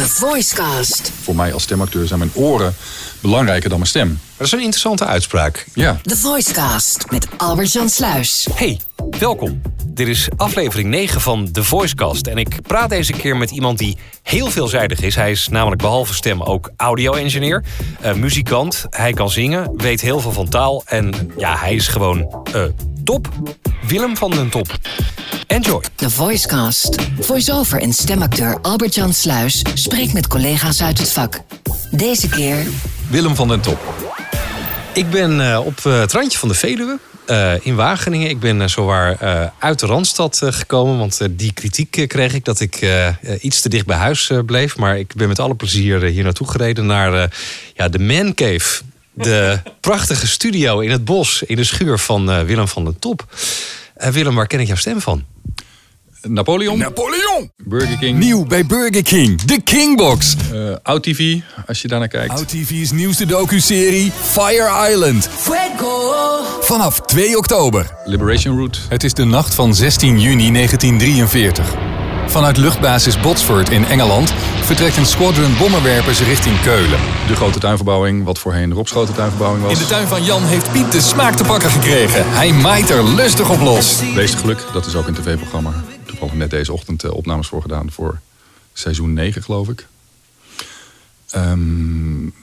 The Voicecast. Voor mij als stemacteur zijn mijn oren belangrijker dan mijn stem. Dat is een interessante uitspraak. Ja. The Voicecast met Albert-Jan Sluis. Hey, welkom. Dit is aflevering 9 van The Voicecast. En ik praat deze keer met iemand die heel veelzijdig is. Hij is namelijk behalve stem ook audio-engineer, eh, muzikant. Hij kan zingen, weet heel veel van taal. En ja, hij is gewoon eh, top. Willem van den Top. Enjoy. The Voicecast. Voice-over en stemacteur Albert-Jan Sluis spreekt met collega's uit het vak. Deze keer Willem van den Top. Ik ben eh, op eh, het randje van de Veluwe. eh, in Wageningen. Ik ben uh, zowaar uh, uit de Randstad gekomen. Want die kritiek kreeg ik dat ik iets te dicht bij huis bleef. Maar ik ben met alle plezier hier naartoe gereden naar ja, de Man Cave. De prachtige studio in het bos, in de schuur van Willem van den Top. Willem, waar ken ik jouw stem van? Napoleon. Napoleon. Burger King. Nieuw bij Burger King. De Kingbox. Uh, OutTV, als je daarnaar kijkt. OutTV's nieuwste docu-serie Fire Island. Fuego. Vanaf 2 oktober. Liberation Route. Het is de nacht van 16 juni 1943. Vanuit luchtbasis Botsford in Engeland vertrekt een squadron bommenwerpers richting Keulen. De grote tuinverbouwing, wat voorheen Rob Schoten tuinverbouwing was. In de tuin van Jan heeft Piet de smaak te pakken gekregen. Hij maait er lustig op los. Wees geluk, dat is ook een tv-programma. Toevallig net deze ochtend uh, opnames voor gedaan voor seizoen 9, geloof ik. Um,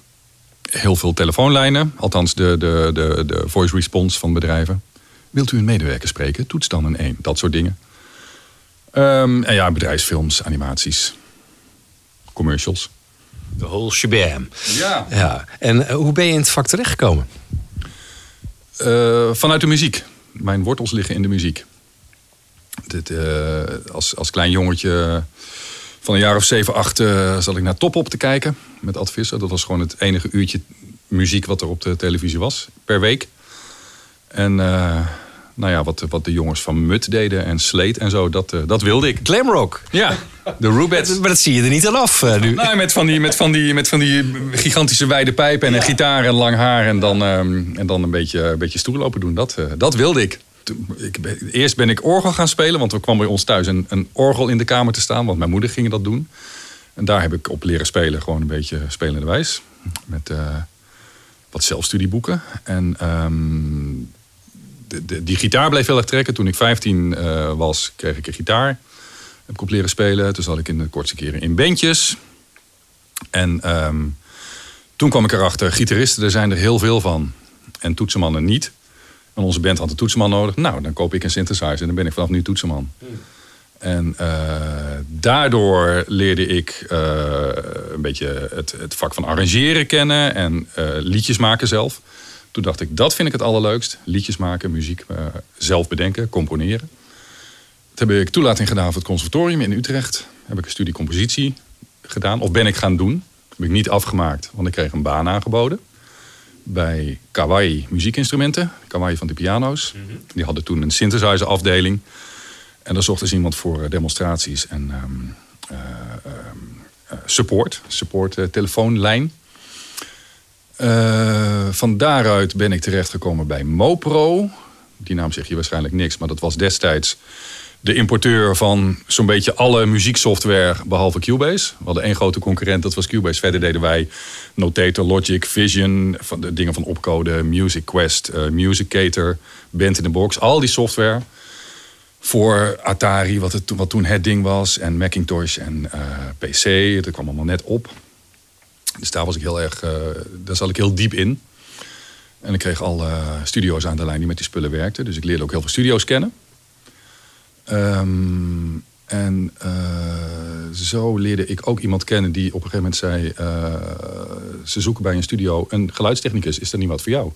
heel veel telefoonlijnen, althans de, de, de, de voice response van bedrijven. Wilt u een medewerker spreken? Toets dan een 1. Dat soort dingen. Um, en ja, bedrijfsfilms, animaties, commercials. De whole shebam. Ja. ja. En uh, hoe ben je in het vak terechtgekomen? Uh, vanuit de muziek. Mijn wortels liggen in de muziek. Dit, uh, als, als klein jongetje van een jaar of 7, 8 uh, zat ik naar Top op te kijken met Ad Visser. Dat was gewoon het enige uurtje muziek wat er op de televisie was per week. En nou ja, wat, wat de jongens van Mut deden en Sleet en zo, dat, uh, dat wilde ik. Glamrock. Ja, de Rubettes. Maar dat zie je er niet aan af uh, nu. Nou, met van die, met van die, met van die gigantische wijde pijpen en ja. een gitaar en lang haar en dan, um, en dan een, beetje, een beetje stoer lopen doen. Dat, uh, dat wilde ik. ik. Eerst ben ik orgel gaan spelen, want er kwam bij ons thuis een, een orgel in de kamer te staan, want mijn moeder ging dat doen. En daar heb ik op leren spelen, gewoon een beetje spelende wijs. Met wat zelfstudieboeken. En um, de, die gitaar bleef heel erg trekken. Toen ik 15 uh, was, kreeg ik een gitaar. Heb ik op leren spelen. Toen zat ik in de kortste keren in bandjes. En um, toen kwam ik erachter, gitaristen, er zijn er heel veel van. En toetsenmannen niet. En onze band had een toetsenman nodig. Nou, dan koop ik een synthesizer en dan ben ik vanaf nu toetsenman. En uh, daardoor leerde ik uh, een beetje het, het, vak van arrangeren kennen en liedjes maken zelf. Toen dacht ik, dat vind ik het allerleukst. Liedjes maken, muziek uh, zelf bedenken, componeren. Toen heb ik toelating gedaan voor het conservatorium in Utrecht. Heb ik een studie compositie gedaan. Of ben ik gaan doen. Heb ik niet afgemaakt, want ik kreeg een baan aangeboden. Bij Kawaii muziekinstrumenten. Kawaii van de piano's. Mm -hmm. Die hadden toen een synthesizer afdeling. En daar zochten ze iemand voor demonstraties en um, uh, uh, support. Support telefoonlijn. Uh, van daaruit ben ik terechtgekomen bij Mopro. Die naam zeg je waarschijnlijk niks, maar dat was destijds de importeur van zo'n beetje alle muzieksoftware behalve Cubase. We hadden één grote concurrent, dat was Cubase. Verder deden wij Notator, Logic, Vision, van de dingen van opcoden, Music Quest, uh, Musicator, Band in the Box. Al die software voor Atari, wat, het, wat toen het ding was, en Macintosh en uh, PC. Dat kwam allemaal net op. Dus daar was ik heel erg, uh, daar zat ik heel diep in. En ik kreeg al uh, studio's aan de lijn die met die spullen werkten. Dus ik leerde ook heel veel studio's kennen. Um, en uh, zo leerde ik ook iemand kennen die op een gegeven moment zei... ze zoeken bij een studio een geluidstechnicus. Is dat wat voor jou?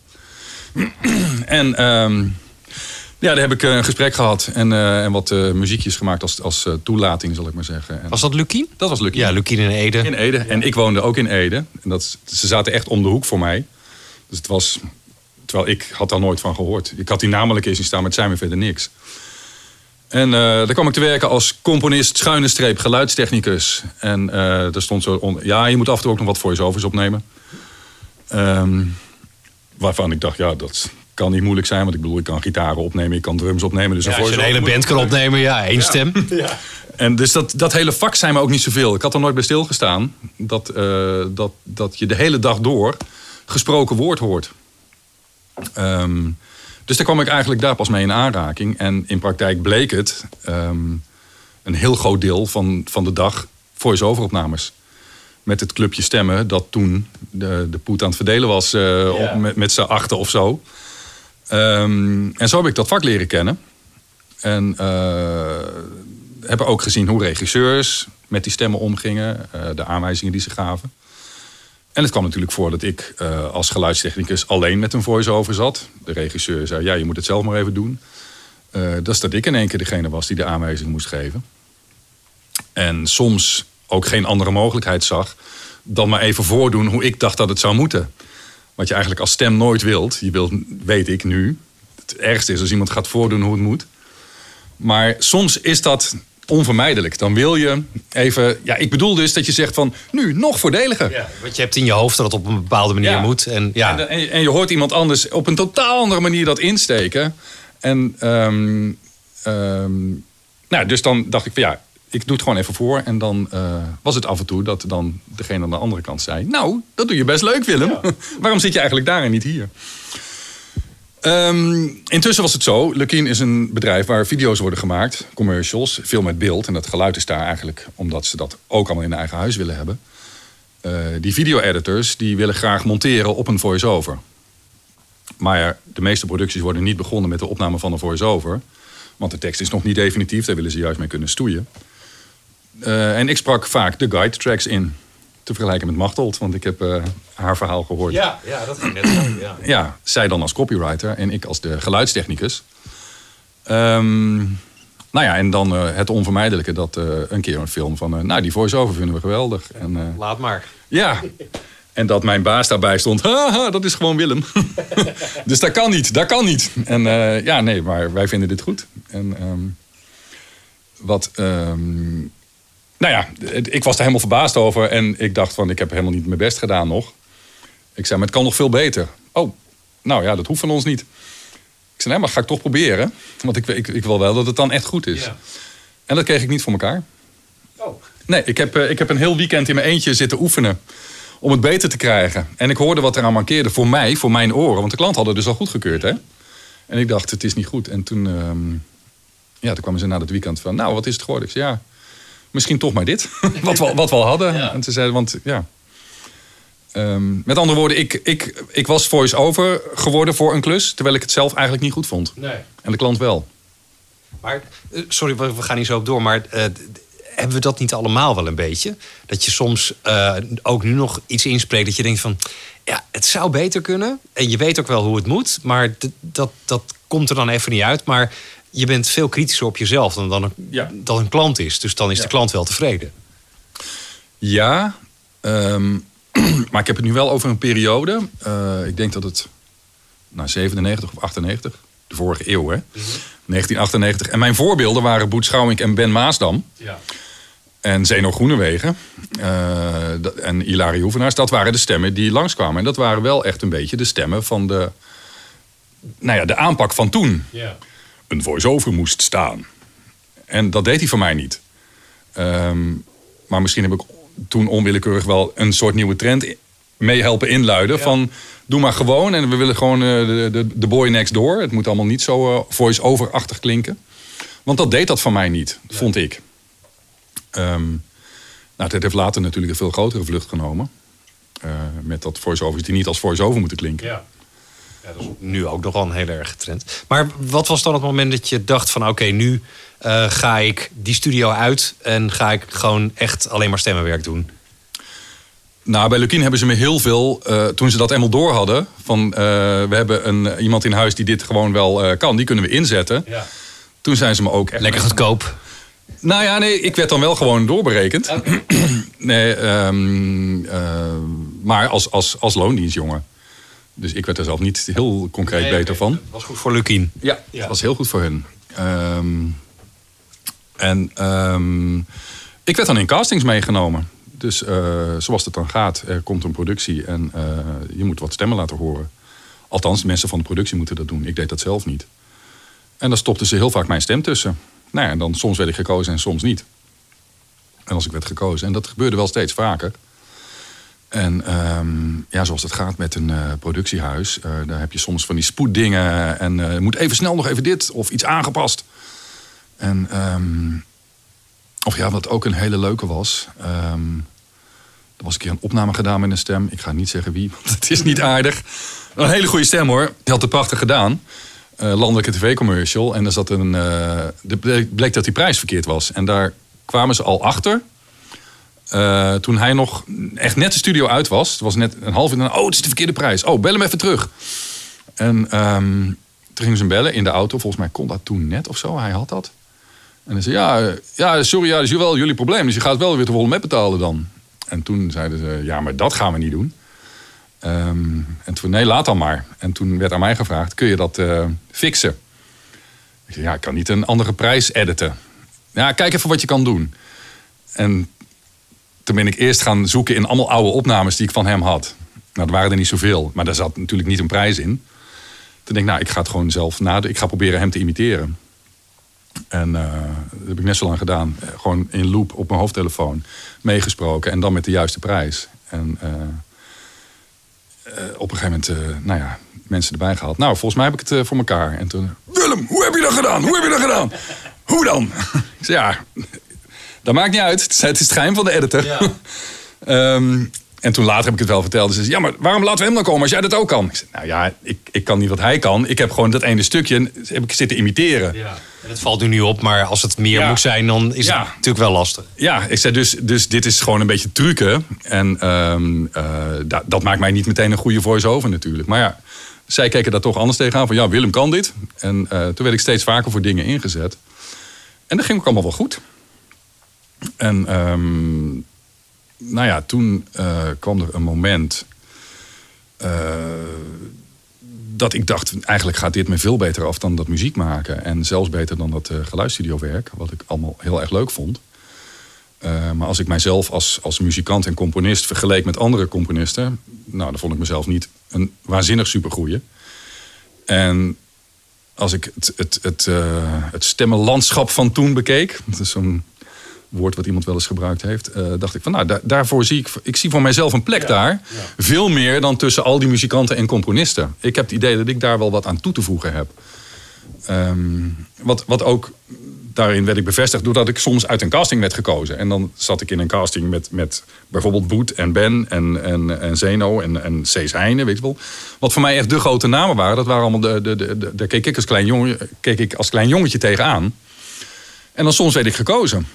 en um, ja, daar heb ik een gesprek gehad. En, en wat muziekjes gemaakt als, als toelating, zal ik maar zeggen. En was dat Lukien? Dat was Lukien. Ja, Lukien in Ede. In Ede. Ja. En ik woonde ook in Ede. En dat, ze zaten echt om de hoek voor mij. Dus het was... Terwijl ik had daar nooit van gehoord. Ik had die namelijk eens zien staan, maar het zei me verder niks. En daar kwam ik te werken als componist, schuine streep, geluidstechnicus. En daar stond zo on... Ja, je moet af en toe ook nog wat voice-overs opnemen. Um, waarvan ik dacht, ja, dat kan niet moeilijk zijn. Want ik bedoel, ik kan gitaren opnemen, ik kan drums opnemen. Dus ja, als je een hele band kan opnemen, ja, één ja. stem. Ja. En dus dat, dat hele vak zijn me ook niet zoveel. Ik had er nooit bij stilgestaan dat, eh, dat, dat je de hele dag door gesproken woord hoort. Ehm, dus daar kwam ik eigenlijk daar pas mee in aanraking. En in praktijk bleek het ehm, een heel groot deel van, van de dag voice-over opnames. Met het clubje stemmen dat toen de, de poet aan het verdelen was eh, op, met, met z'n achten of zo. Ehm, en zo heb ik dat vak leren kennen. En uh, hebben ook gezien hoe regisseurs met die stemmen omgingen, uh, de aanwijzingen die ze gaven. En het kwam natuurlijk voor dat ik uh, als geluidstechnicus alleen met een voice-over zat. De regisseur zei, ja, je moet het zelf maar even doen. Uh, dat is dat ik in één keer degene was die de aanwijzing moest geven. En soms ook geen andere mogelijkheid zag dan maar even voordoen hoe ik dacht dat het zou moeten. Wat je eigenlijk als stem nooit wilt. Je wilt, weet ik nu, het ergste is als iemand gaat voordoen hoe het moet. Maar soms is dat onvermijdelijk. Dan wil je even. Ja, ik bedoel dus dat je zegt van nu nog voordeliger. Ja, want je hebt in je hoofd dat het op een bepaalde manier Ja. moet. En, ja. En, en, en je hoort iemand anders op een totaal andere manier dat insteken. En ehm, ehm, nou, dus dan dacht ik van ja, ik doe het gewoon even voor. En dan eh, was het af en toe dat dan degene aan de andere kant zei: Nou, dat doe je best leuk, Willem. Waarom zit je eigenlijk daar en niet hier? Ehm, intussen was het zo. Lukien is een bedrijf waar video's worden gemaakt, commercials, veel met beeld. En dat geluid is daar eigenlijk omdat ze dat ook allemaal in eigen huis willen hebben. Eh, die video-editors die willen graag monteren op een voice-over. Maar de meeste producties worden niet begonnen met de opname van een voice-over. Want de tekst is nog niet definitief, daar willen ze juist mee kunnen stoeien. Eh, en ik sprak vaak de guide tracks in. Te vergelijken met Machtold, want ik heb eh, haar verhaal gehoord. ja, ja, dat ging net zo. Ja. Ja, zij dan als copywriter en ik als de geluidstechnicus. Ehm, nou ja, en dan eh, het onvermijdelijke dat een keer een film van... nou, die voice-over vinden we geweldig. En, Laat maar. ja, en dat mijn baas daarbij stond. Haha, dat is gewoon Willem. dus dat kan niet, dat kan niet. En ja, nee, maar wij vinden dit goed. En ehm, wat... ehm, nou ja, het- ik was er helemaal verbaasd over. En ik dacht van, ik heb helemaal niet mijn best gedaan nog. Ik zei, maar het kan nog veel beter. Oh, nou ja, dat hoeft van ons niet. Ik zei, nee, maar ga ik toch proberen. Want ik, ik, ik wil wel dat het dan echt goed is. Ja. En dat kreeg ik niet voor elkaar. Oh. Nee, ik heb, eh, ik heb een heel weekend in mijn eentje zitten oefenen. Om het beter te krijgen. En ik hoorde wat eraan mankeerde voor mij, voor mijn oren. Want de klant hadden dus al goedgekeurd, hè? En ik dacht, het is niet goed. En toen, ehm, ja, toen kwamen ze na dat weekend van... Nou, wat is het geworden? Ik zei, ja, misschien toch maar dit. wat, we, wat we al hadden. En ze zeiden, want ja... Ehm, met andere woorden, ik, ik, ik was voice-over geworden voor een klus... terwijl ik het zelf eigenlijk niet goed vond. Nee. En de klant wel. Maar, eh, sorry, we gaan niet zo op door, maar eh, hebben we dat niet allemaal wel een beetje? Dat je soms eh, ook nu nog iets inspreekt dat je denkt van, ja, het zou beter kunnen. En je weet ook wel hoe het moet, maar dat, dat komt er dan even niet uit. Maar je bent veel kritischer op jezelf dan, dan, een, Ja. dan een klant is. Dus dan is Ja. de klant wel tevreden. Ja, ehm, maar ik heb het nu wel over een periode. eh, ik denk dat het nou, 97 of 98, de vorige eeuw, hè? 1998. En mijn voorbeelden waren Boet Schouwink en Ben Maasdam. Ja. En Zeno Groenewegen. eh, en Ilarie Hoevenaars. Dat waren de stemmen die langskwamen. En dat waren wel echt een beetje de stemmen van de... Nou ja, de aanpak van toen Ja. Een voice-over moest staan. En dat deed hij voor mij niet. Ehm, maar misschien heb ik toen onwillekeurig wel een soort nieuwe trend mee helpen inluiden. Van doe maar gewoon en we willen gewoon eh, de, de, de boy next door. Het moet allemaal niet zo eh, voice-over-achtig klinken. Want dat deed dat van mij niet, vond ik. Ehm, nou, het heeft later natuurlijk een veel grotere vlucht genomen. Eh, met dat voice-overs die niet als voice-over moeten klinken. Ja. Ja, dat is nu ook nogal een hele erge trend. Maar wat was dan het moment dat je dacht van... oké, nu eh, ga ik die studio uit... en ga ik gewoon echt alleen maar stemmenwerk doen? Nou, bij Lukien hebben ze me heel veel, eh, toen ze dat eenmaal door hadden, van eh, we hebben een, iemand in huis die dit gewoon wel eh, kan, die kunnen we inzetten. Ja. Toen zijn ze me ook echt. Lekker goedkoop. Nou ja, nee, ik werd dan wel gewoon doorberekend. nee, ehm, eh, maar als, als, als loondienstjongen. Dus ik werd er zelf niet heel concreet beter van. was goed voor Lukien. Ja, dat was heel goed voor hun. Ehm, en ehm, ik werd dan in castings meegenomen. Dus eh, zoals het dan gaat, er komt een productie en eh, je moet wat stemmen laten horen. Althans, de mensen van de productie moeten dat doen. Ik deed dat zelf niet. En dan stopten ze heel vaak mijn stem tussen. Nou ja, en dan soms werd ik gekozen en soms niet. En als ik werd gekozen. En dat gebeurde wel steeds vaker. En ehm, ja, zoals het gaat met een eh, productiehuis, uh, daar heb je soms van die spoeddingen. En uh, moet even snel nog even dit of iets aangepast. En, um, of ja, wat ook een hele leuke was. Um, er was een keer een opname gedaan met een stem. Ik ga niet zeggen wie, want het is niet aardig. Een hele goede stem hoor. Die had het prachtig gedaan. landelijke tv-commercial. En er zat een. Bleek dat die prijs verkeerd was. En daar kwamen ze al achter. Uh, toen hij nog echt net de studio uit was. Het was net een half uur. Oh, het is de verkeerde prijs. Oh, bel hem even terug. En um, toen gingen ze bellen in de auto. Volgens mij kon dat toen net of zo. Hij had dat. En hij zei, ja, ja sorry, ja, dat is wel jullie probleem. Dus je gaat wel weer de volle met betalen dan. En toen zeiden ze, ja, maar dat gaan we niet doen. Um, en toen, nee, laat dan maar. En toen werd aan mij gevraagd, kun je dat uh, fixen? Ik zei, ja, ik kan niet een andere prijs editen. Ja, kijk even wat je kan doen. En toen ben ik eerst gaan zoeken in allemaal oude opnames die ik van hem had. Nou, er waren er niet zoveel, maar daar zat natuurlijk niet een prijs in. Toen denk ik, nou, ik ga het gewoon zelf nadenken. Ik ga proberen hem te imiteren. En uh, dat heb ik net zo lang gedaan. Gewoon in loop op mijn hoofdtelefoon meegesproken. En dan met de juiste prijs. En uh, uh, op een gegeven moment, nou ja, mensen erbij gehaald. Nou, volgens mij heb ik het voor elkaar. En toen, Willem, hoe heb je dat gedaan? Hoe heb je dat gedaan? Hoe dan? ik zei, ja, dat maakt niet uit. Het is het geheim van de editor. Ja. um, en toen later heb ik het wel verteld. Dus ja, maar waarom laten we hem dan komen als jij dat ook kan? Ik zei, nou ja, ik, ik kan niet wat hij kan. Ik heb gewoon dat ene stukje heb ik zitten imiteren. Ja. En het valt nu niet op, maar als het meer ja. moet zijn, dan is ja. het natuurlijk wel lastig. Ja, ik zei dus, dus dit is gewoon een beetje trucken. En um, uh, dat, dat maakt mij niet meteen een goede voice-over natuurlijk. Maar ja, zij keken daar toch anders tegenaan. Van ja, Willem kan dit. En uh, toen werd ik steeds vaker voor dingen ingezet. En dat ging ook allemaal wel goed. En um, nou ja, toen uh, kwam er een moment uh, dat ik dacht, eigenlijk gaat dit me veel beter af dan dat muziek maken. En zelfs beter dan dat uh, geluidsstudiowerk, wat ik allemaal heel erg leuk vond. maar als ik mijzelf als, als muzikant en componist vergeleek met andere componisten, nou, dan vond ik mezelf niet een waanzinnig supergoeie. En als ik het, het, het, het stemmenlandschap van toen bekeek, dat is zo'n woord wat iemand wel eens gebruikt heeft, uh, dacht ik van nou, daarvoor zie ik, ik zie voor mijzelf een plek daar. Veel meer dan tussen al die muzikanten en componisten. Ik heb het idee dat ik daar wel wat aan toe te voegen heb. Um, wat, wat ook, daarin werd ik bevestigd doordat ik soms uit een casting werd gekozen. En dan zat ik in een casting met, met bijvoorbeeld Boet en Ben en, en, en Zeno en, en Cees Heijnen, weet je wel. Wat voor mij echt de grote namen waren. Dat waren allemaal de, de, de, de daar keek ik als klein, jongen, keek ik als klein jongetje tegenaan. En dan soms werd ik gekozen.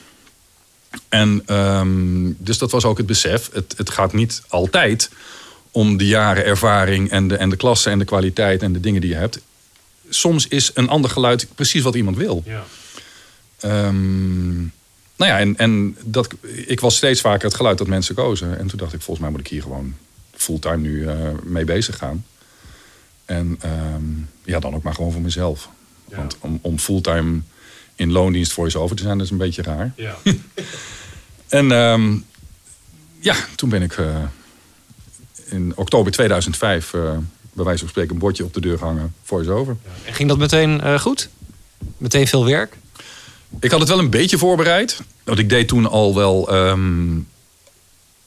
En um, dus dat was ook het besef. Het, het gaat niet altijd om de jaren ervaring en de, en de klasse en de kwaliteit en de dingen die je hebt. Soms is een ander geluid precies wat iemand wil. Ja. Um, nou ja, en, en dat, ik was steeds vaker het geluid dat mensen kozen. En toen dacht ik, volgens mij moet ik hier gewoon fulltime nu uh, mee bezig gaan. En um, ja, dan ook maar gewoon voor mezelf. Ja. Want om, om fulltime in loondienst voice-over te zijn, dat is een beetje raar. Ja. en um, ja, toen ben ik uh, in oktober 2005 uh, bij wijze van spreken een bordje op de deur hangen, voice-over. Ja. En ging dat meteen uh, goed? Meteen veel werk? Ik had het wel een beetje voorbereid. Want ik deed toen al wel um,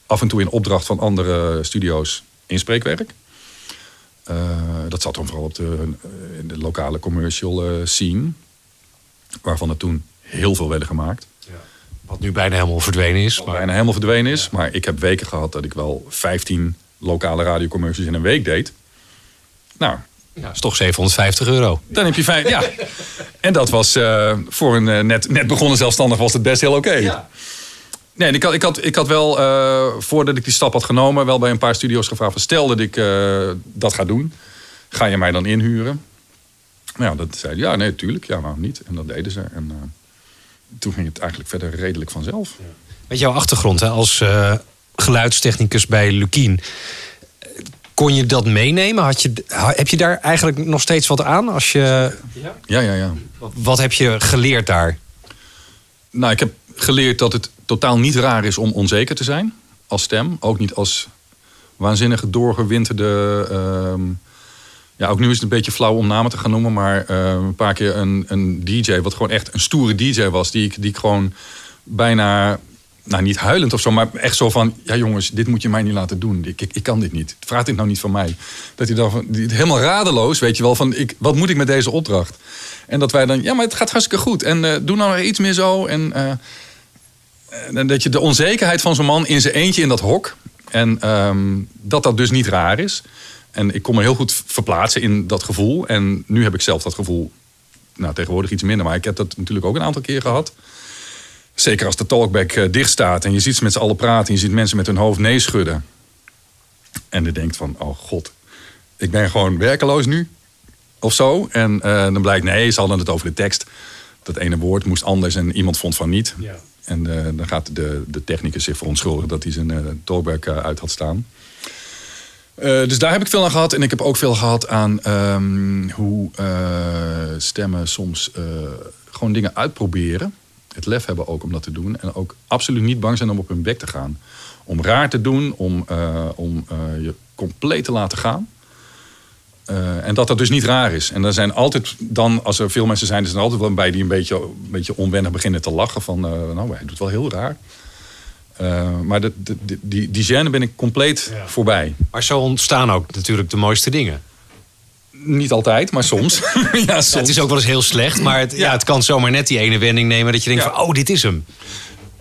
af en toe in opdracht van andere studio's inspreekwerk. Uh, dat zat dan vooral op de, in de lokale commercial scene. Waarvan er toen heel veel werden gemaakt. Ja. Wat nu bijna helemaal verdwenen is. Maar... Bijna helemaal verdwenen is. Maar ik heb weken gehad dat ik wel 15 lokale radiocommercials in een week deed. Nou, dat is toch 750 euro. Dan heb je vijf. Ja. En dat was uh, voor een uh, net, net begonnen zelfstandig was het best heel oké. Okay. Ja. Nee, ik had, ik had, ik had wel, uh, voordat ik die stap had genomen, wel bij een paar studio's gevraagd: van, stel dat ik dat ga doen, ga je mij dan inhuren? Nou ja, dat zeiden ja, nee, tuurlijk. Ja, waarom niet? En dat deden ze. En uh, toen ging het eigenlijk verder redelijk vanzelf. Met jouw achtergrond hè, als uh, geluidstechnicus bij Lukien. Kon je dat meenemen? Had je, heb je daar eigenlijk nog steeds wat aan? Als je... Ja, ja, ja. Wat heb je geleerd daar? Nou, ik heb geleerd dat het totaal niet raar is om onzeker te zijn als stem. Ook niet als waanzinnige doorgewinterde... Uh, ja, ook nu is het een beetje flauw om namen te gaan noemen. Maar uh, een paar keer een, een DJ, wat gewoon echt een stoere DJ was. Die ik, die ik gewoon bijna nou niet huilend of zo, maar echt zo van... ja jongens, dit moet je mij niet laten doen. Ik, ik, kan dit niet. Vraag dit nou niet van mij. Dat hij dan van, helemaal radeloos, weet je wel, van ik, wat moet ik met deze opdracht? En dat wij dan, ja, maar het gaat hartstikke goed. En eh, doe nou iets meer zo. En, eh, en dat je de onzekerheid van zo'n man in zijn eentje in dat hok... en ehm, dat dat dus niet raar is. En ik kon me heel goed verplaatsen in dat gevoel. En nu heb ik zelf dat gevoel, nou tegenwoordig iets minder... maar ik heb dat natuurlijk ook een aantal keer gehad... Zeker als de talkback eh, dicht staat en je ziet ze met z'n allen praten... en je ziet mensen met hun hoofd nee schudden. En je denkt van, oh god, ik ben gewoon werkeloos nu. Of zo. En eh, dan blijkt, nee, ze hadden het over de tekst. Dat ene woord moest anders en iemand vond van niet. En eh, dan gaat de, de technicus zich verontschuldigen dat hij zijn talkback uit had staan. Eh, dus daar heb ik veel aan gehad. En ik heb ook veel gehad aan ehm, hoe eh, stemmen soms eh, gewoon dingen uitproberen. Het lef hebben ook om dat te doen. En ook absoluut niet bang zijn om op hun bek te gaan. Om raar te doen, om, om je compleet te laten gaan. En dat dat dus niet raar is. En er zijn altijd dan, als er veel mensen zijn, er zijn altijd wel bij die een beetje, een beetje onwennig beginnen te lachen. Van, nou, hij doet wel heel raar. Eh, maar de, de, de- die, die ben ik compleet voorbij. Maar zo ontstaan ook natuurlijk de mooiste dingen. Niet altijd, maar soms. ja, soms. Ja, het is ook wel eens heel slecht, maar het, ja. het kan zomaar net die ene wending nemen dat je denkt van, oh, dit is hem.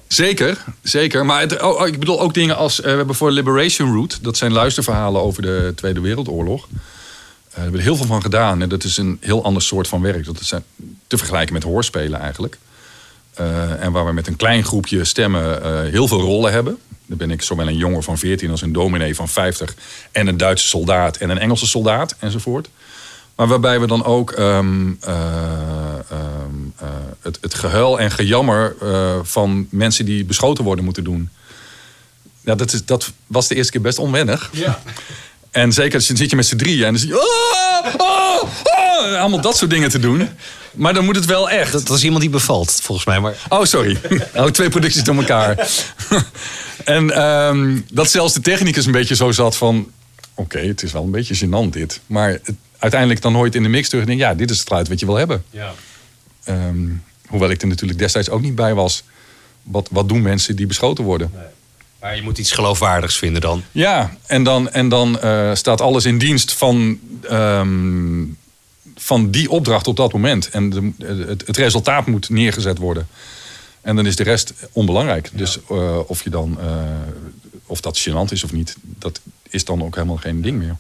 Zeker, zeker. Maar het, oh, oh, ik bedoel ook dingen als... eh, we hebben voor Liberation Route... dat zijn luisterverhalen over de Tweede Wereldoorlog. Eh, daar hebben we er heel veel van gedaan. En dat is een heel ander soort van werk. Dat is te vergelijken met hoorspelen eigenlijk. Eh, en waar we met een klein groepje stemmen eh, heel veel rollen hebben. Dan ben ik zowel een jongen van 14 als een dominee van 50... en een Duitse soldaat en een Engelse soldaat enzovoort. Maar waarbij we dan ook ehm, eh, ehm, eh, het, het gehuil en gejammer van mensen die beschoten worden moeten doen. Ja, dat, is, dat was de eerste keer best onwennig. Ja. En zeker dan zit je met z'n drieën en dan zie je... "Ah, ah, ah," allemaal dat soort dingen te doen. Maar dan moet het wel echt. Dat, dat is iemand die bevalt, volgens mij. Maar Oh, sorry. Oh, twee producties door elkaar. en ehm, dat zelfs de technicus een beetje zo zat van... Oké, het is wel een beetje gênant dit. Maar het, uiteindelijk dan hoort in de mix terug... en denk, ja, dit is het geluid wat je wil hebben. ja. Ehm, hoewel ik er natuurlijk destijds ook niet bij was. Wat, wat doen mensen die beschoten worden? Maar je moet iets geloofwaardigs vinden dan. Ja, en dan, en dan eh, staat alles in dienst van, ehm, van die opdracht op dat moment. En de, het, het resultaat moet neergezet worden. En dan is de rest onbelangrijk. Dus eh, of, je dan, eh, of dat gênant is of niet, dat is dan ook helemaal geen ding meer.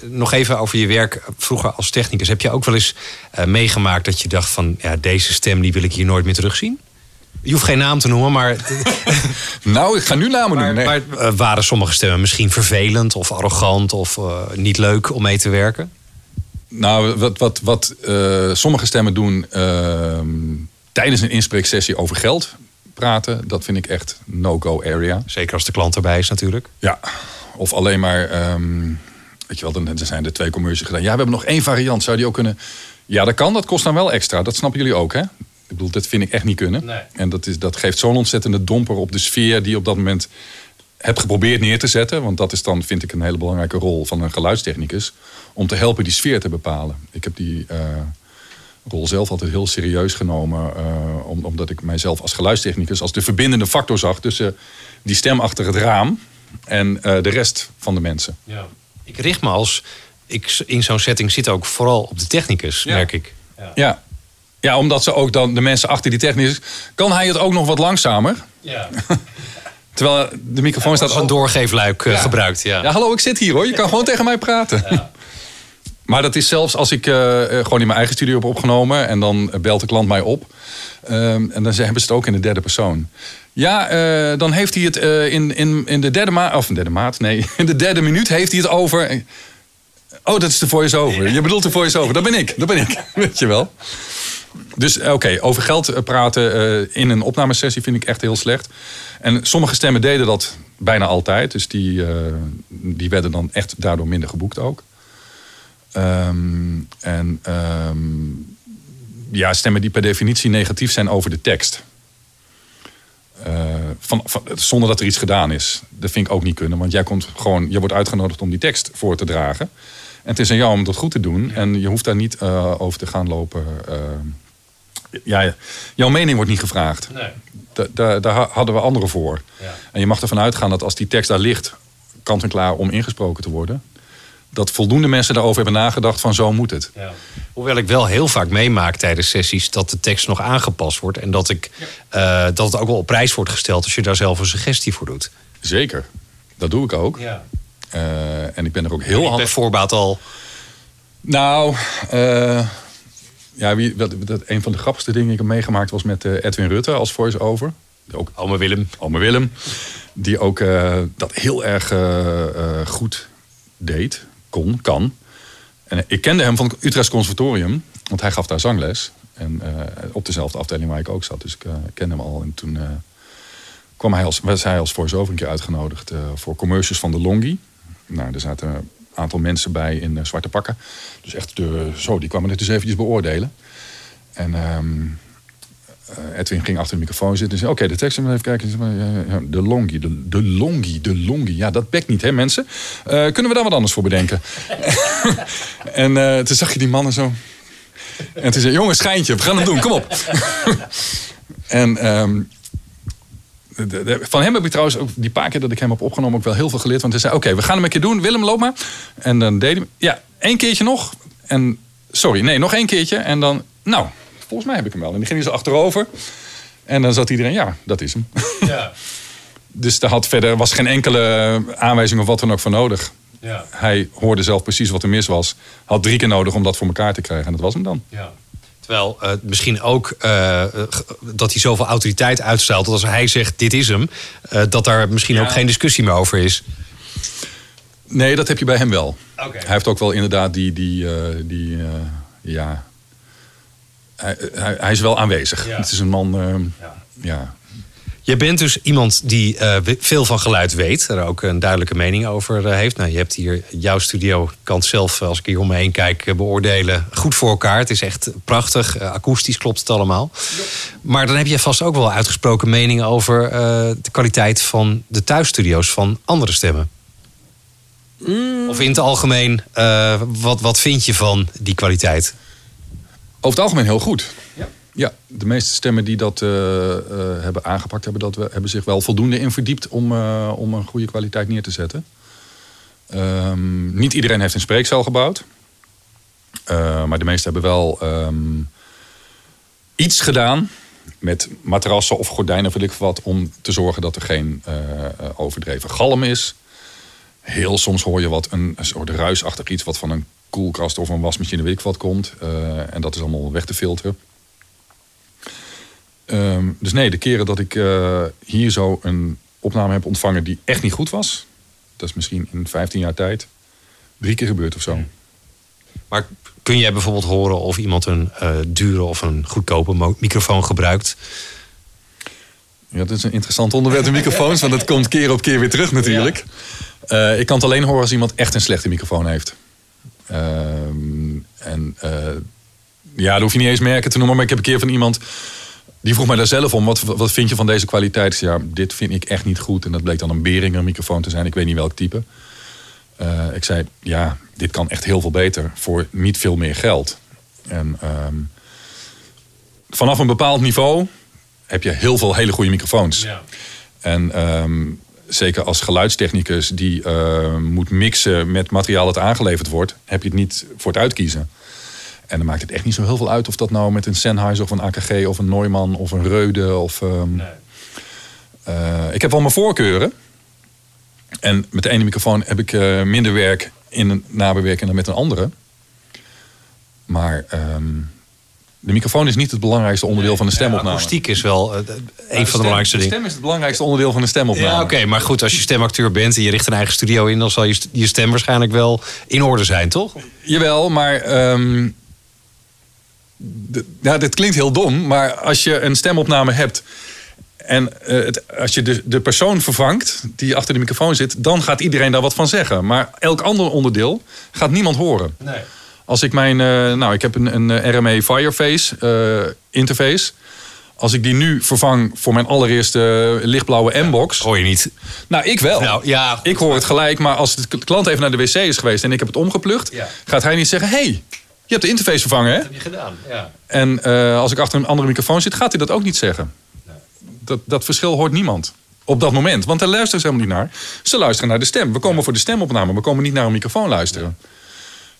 Nog even over je werk vroeger als technicus. Heb je ook wel eens eh, meegemaakt dat je dacht van... Ja, deze stem die wil ik hier nooit meer terugzien? Je hoeft geen naam te noemen, maar, Nou, ik ga nu namen noemen. Nee. maar, waren sommige stemmen misschien vervelend of arrogant of niet leuk om mee te werken? Nou, wat, wat, wat eh, sommige stemmen doen ehm, tijdens een inspreeksessie over geld praten, dat vind ik echt no-go area. Zeker als de klant erbij is natuurlijk. Ja, of alleen maar, ehm, weet je wel, dan dan zijn er twee commercials gedaan. Ja, we hebben nog één variant, zou die ook kunnen? Ja, dat kan, dat kost dan wel extra. Dat snappen jullie ook, hè? Ik bedoel, dat vind ik echt niet kunnen. Nee. En dat, is, dat geeft zo'n ontzettende domper op de sfeer die op dat moment hebt geprobeerd neer te zetten. Want dat is dan, vind ik, een hele belangrijke rol van een geluidstechnicus. Om te helpen die sfeer te bepalen. Ik heb die eh, rol zelf altijd heel serieus genomen. eh, om- omdat ik mijzelf als geluidstechnicus als de verbindende factor zag tussen die stem achter het raam en eh, de rest van de mensen. Ja. Ik richt me als ik in zo'n setting zit ook vooral op de technicus, Ja. merk ik. Ja. ja, omdat ze ook dan de mensen achter die technicus. Kan hij het ook nog wat langzamer? Ja. Terwijl de microfoon staat Als een doorgeefluik eh, gebruikt, ja. Ja, hallo, ik zit hier hoor. Je kan gewoon tegen mij praten. Maar dat is zelfs als ik eh, eh, gewoon in mijn eigen studio heb opgenomen en dan belt de klant mij op. Ehm, en dan hebben ze het ook in de derde persoon. Ja, dan heeft hij het in, in, in de derde maat, of in de derde maat, nee, in de derde minuut heeft hij het over. Oh, dat is de voice-over. Je bedoelt de voice-over. Dat ben ik, dat ben ik. Weet je wel. Dus eh, oké, over geld eh, praten eh, in een opnamesessie vind ik echt heel slecht. En sommige stemmen deden dat bijna altijd. Dus die, die werden dan echt daardoor minder geboekt ook. Ehm, en ehm, ja, stemmen die per definitie negatief zijn over de tekst. Van, van, zonder dat er iets gedaan is. Dat vind ik ook niet kunnen. Want jij komt gewoon, je wordt uitgenodigd om die tekst voor te dragen. En het is aan jou om dat goed te doen. En je hoeft daar niet over te gaan lopen. Ja, jouw mening wordt niet gevraagd. Da- da- daar ha- hadden we anderen voor. En je mag ervan uitgaan dat als die tekst daar ligt, kant en klaar om ingesproken te worden, dat voldoende mensen daarover hebben nagedacht van zo moet het. Hoewel ik wel heel vaak meemaak tijdens sessies dat de tekst nog aangepast wordt. En dat, ik, eh, dat het ook wel op prijs wordt gesteld als je daar zelf een suggestie voor doet. Zeker. Dat doe ik ook. Ja. Eh, en ik ben er ook heel handig. bij voorbaat al. Nou, eh, ja, wie, dat, dat, een van de grappigste dingen die ik heb meegemaakt was met eh, Edwin Rutte als voice-over. Ook Ome Willem. Ome Willem. Die ook eh, dat heel erg eh, goed deed, kon, kan. En ik kende hem van het Utrechts Conservatorium, want hij gaf daar zangles. En op dezelfde afdeling waar ik ook zat. Dus ik kende hem al. En toen kwam hij als, was hij als voice-over een keer uitgenodigd voor commercials van de Longi. Nou, er zaten aantal mensen bij in eh, zwarte pakken. Dus echt, de, zo, die kwamen het dus eventjes beoordelen. En ehm, eh, Edwin ging achter de microfoon zitten en zei... Oké, de tekst, even kijken. De longi, de, de longi, de longi. Ja, dat bekt niet, hè, mensen? Eh, kunnen we daar wat anders voor bedenken? en toen zag je die mannen zo... En toen zei jongens, schijntje, we gaan het doen, kom op. en ehm, de- de- van hem heb ik trouwens ook die paar keer dat ik hem heb opgenomen... ook wel heel veel geleerd. Want hij zei, oké, we gaan hem een keer doen. Willem, loop maar. En dan deed hij... Ja, één keertje nog. En sorry, nee, nog één keertje. En dan, nou, volgens mij heb ik hem wel. En die ging hij zo achterover. En dan zat iedereen, ja, dat is hem. Ja. Dus daar had verder was geen enkele aanwijzing of wat dan ook voor nodig. Ja. Hij hoorde zelf precies wat er mis was. Had drie keer nodig om dat voor elkaar te krijgen. En dat was hem dan. Ja. Terwijl eh, misschien ook eh, eh, dat hij zoveel autoriteit uitstraalt. Dat als hij zegt dit is hem. dat daar misschien Ja. ook geen discussie meer over is. Nee, dat heb je bij hem wel. Hij heeft ook wel inderdaad die... die, die ja... Hij, hij, hij is wel aanwezig. Ja. Het is een man... eh, Ja. ja. Je bent dus iemand die eh, veel van geluid weet. Er ook een duidelijke mening over eh, heeft. Nou, je hebt hier jouw studio. Ik kan het zelf, als ik hier om me heen kijk, eh, beoordelen. Goed voor elkaar. Het is echt prachtig. Eh, akoestisch klopt het allemaal. Maar dan heb je vast ook wel uitgesproken meningen over eh, de kwaliteit van de thuisstudio's van andere stemmen. Of in het algemeen, eh, wat, wat vind je van die kwaliteit? Over het algemeen heel goed. Ja, de meeste stemmen die dat eh, eh, hebben aangepakt, hebben, dat, hebben zich wel voldoende in verdiept om, eh, om een goede kwaliteit neer te zetten. Ehm, niet iedereen heeft een spreekcel gebouwd. Maar de meesten hebben wel ehm, iets gedaan met matrassen of gordijnen of weet ik wat, om te zorgen dat er geen overdreven galm is. Heel soms hoor je wat een, soort ruisachtig iets wat van een koelkast of een wasmachine weet ik wat komt. En dat is allemaal weg te filteren. Ehm, dus nee, de keren dat ik eh, hier zo een opname heb ontvangen die echt niet goed was. Dat is misschien in 15 jaar tijd drie keer gebeurd of zo. Maar kun jij bijvoorbeeld horen of iemand een eh, dure of een goedkope microfoon gebruikt? Ja, dat is een interessant onderwerp, de microfoons. want dat komt keer op keer weer terug natuurlijk. Eh, ik kan het alleen horen als iemand echt een slechte microfoon heeft. Ehm, en ja, dat hoef je niet eens merken te noemen. Maar ik heb een keer van iemand... Die vroeg mij daar zelf om. Wat, wat vind je van deze kwaliteit? Ik zei, Ja, dit vind ik echt niet goed. En dat bleek dan een Behringer microfoon te zijn. Ik weet niet welk type. Eh, ik zei, ja, dit kan echt heel veel beter. Voor niet veel meer geld. En ehm, vanaf een bepaald niveau heb je heel veel hele goede microfoons. En ehm, zeker als geluidstechnicus die eh, moet mixen met materiaal dat aangeleverd wordt, heb je het niet voor het uitkiezen. En dan maakt het echt niet zo heel veel uit of dat nou met een Sennheiser of een AKG of een Neumann of een Reude of. ehm, eh, ik heb wel mijn voorkeuren. En met de ene microfoon heb ik eh, minder werk in een nabewerking dan met een andere. Maar ehm, de microfoon is niet het belangrijkste onderdeel van de stemopname. Akoestiek is wel eh, een van de stem- belangrijkste De dingen. stem is het belangrijkste onderdeel van de stemopname. Ja, oké, maar goed, als je stemacteur bent en je richt een eigen studio in, dan zal je, je stem waarschijnlijk wel in orde zijn, toch? Jawel, maar. ehm, ja, dit klinkt heel dom, maar als je een stemopname hebt. En eh, het, als je de, de persoon vervangt die achter de microfoon zit, dan gaat iedereen daar wat van zeggen. Maar elk ander onderdeel gaat niemand horen. Nee. Als ik mijn. eh, nou, ik heb een, een eh, RME Fireface interface. Als ik die nu vervang voor mijn allereerste lichtblauwe M-box. Hoor je niet. Nou, ik wel. Nou, ja. Ik hoor het gelijk, maar als de klant even naar de wc is geweest en ik heb het omgeplucht, Ja. gaat hij niet zeggen: hey, je hebt de interface vervangen, hè? Heb je gedaan, ja. En eh, als ik achter een andere microfoon zit, gaat hij dat ook niet zeggen. dat, dat verschil hoort niemand. Op dat moment. Want daar luisteren ze helemaal niet naar. Ze luisteren naar de stem. We komen voor de stemopname. We komen niet naar een microfoon luisteren.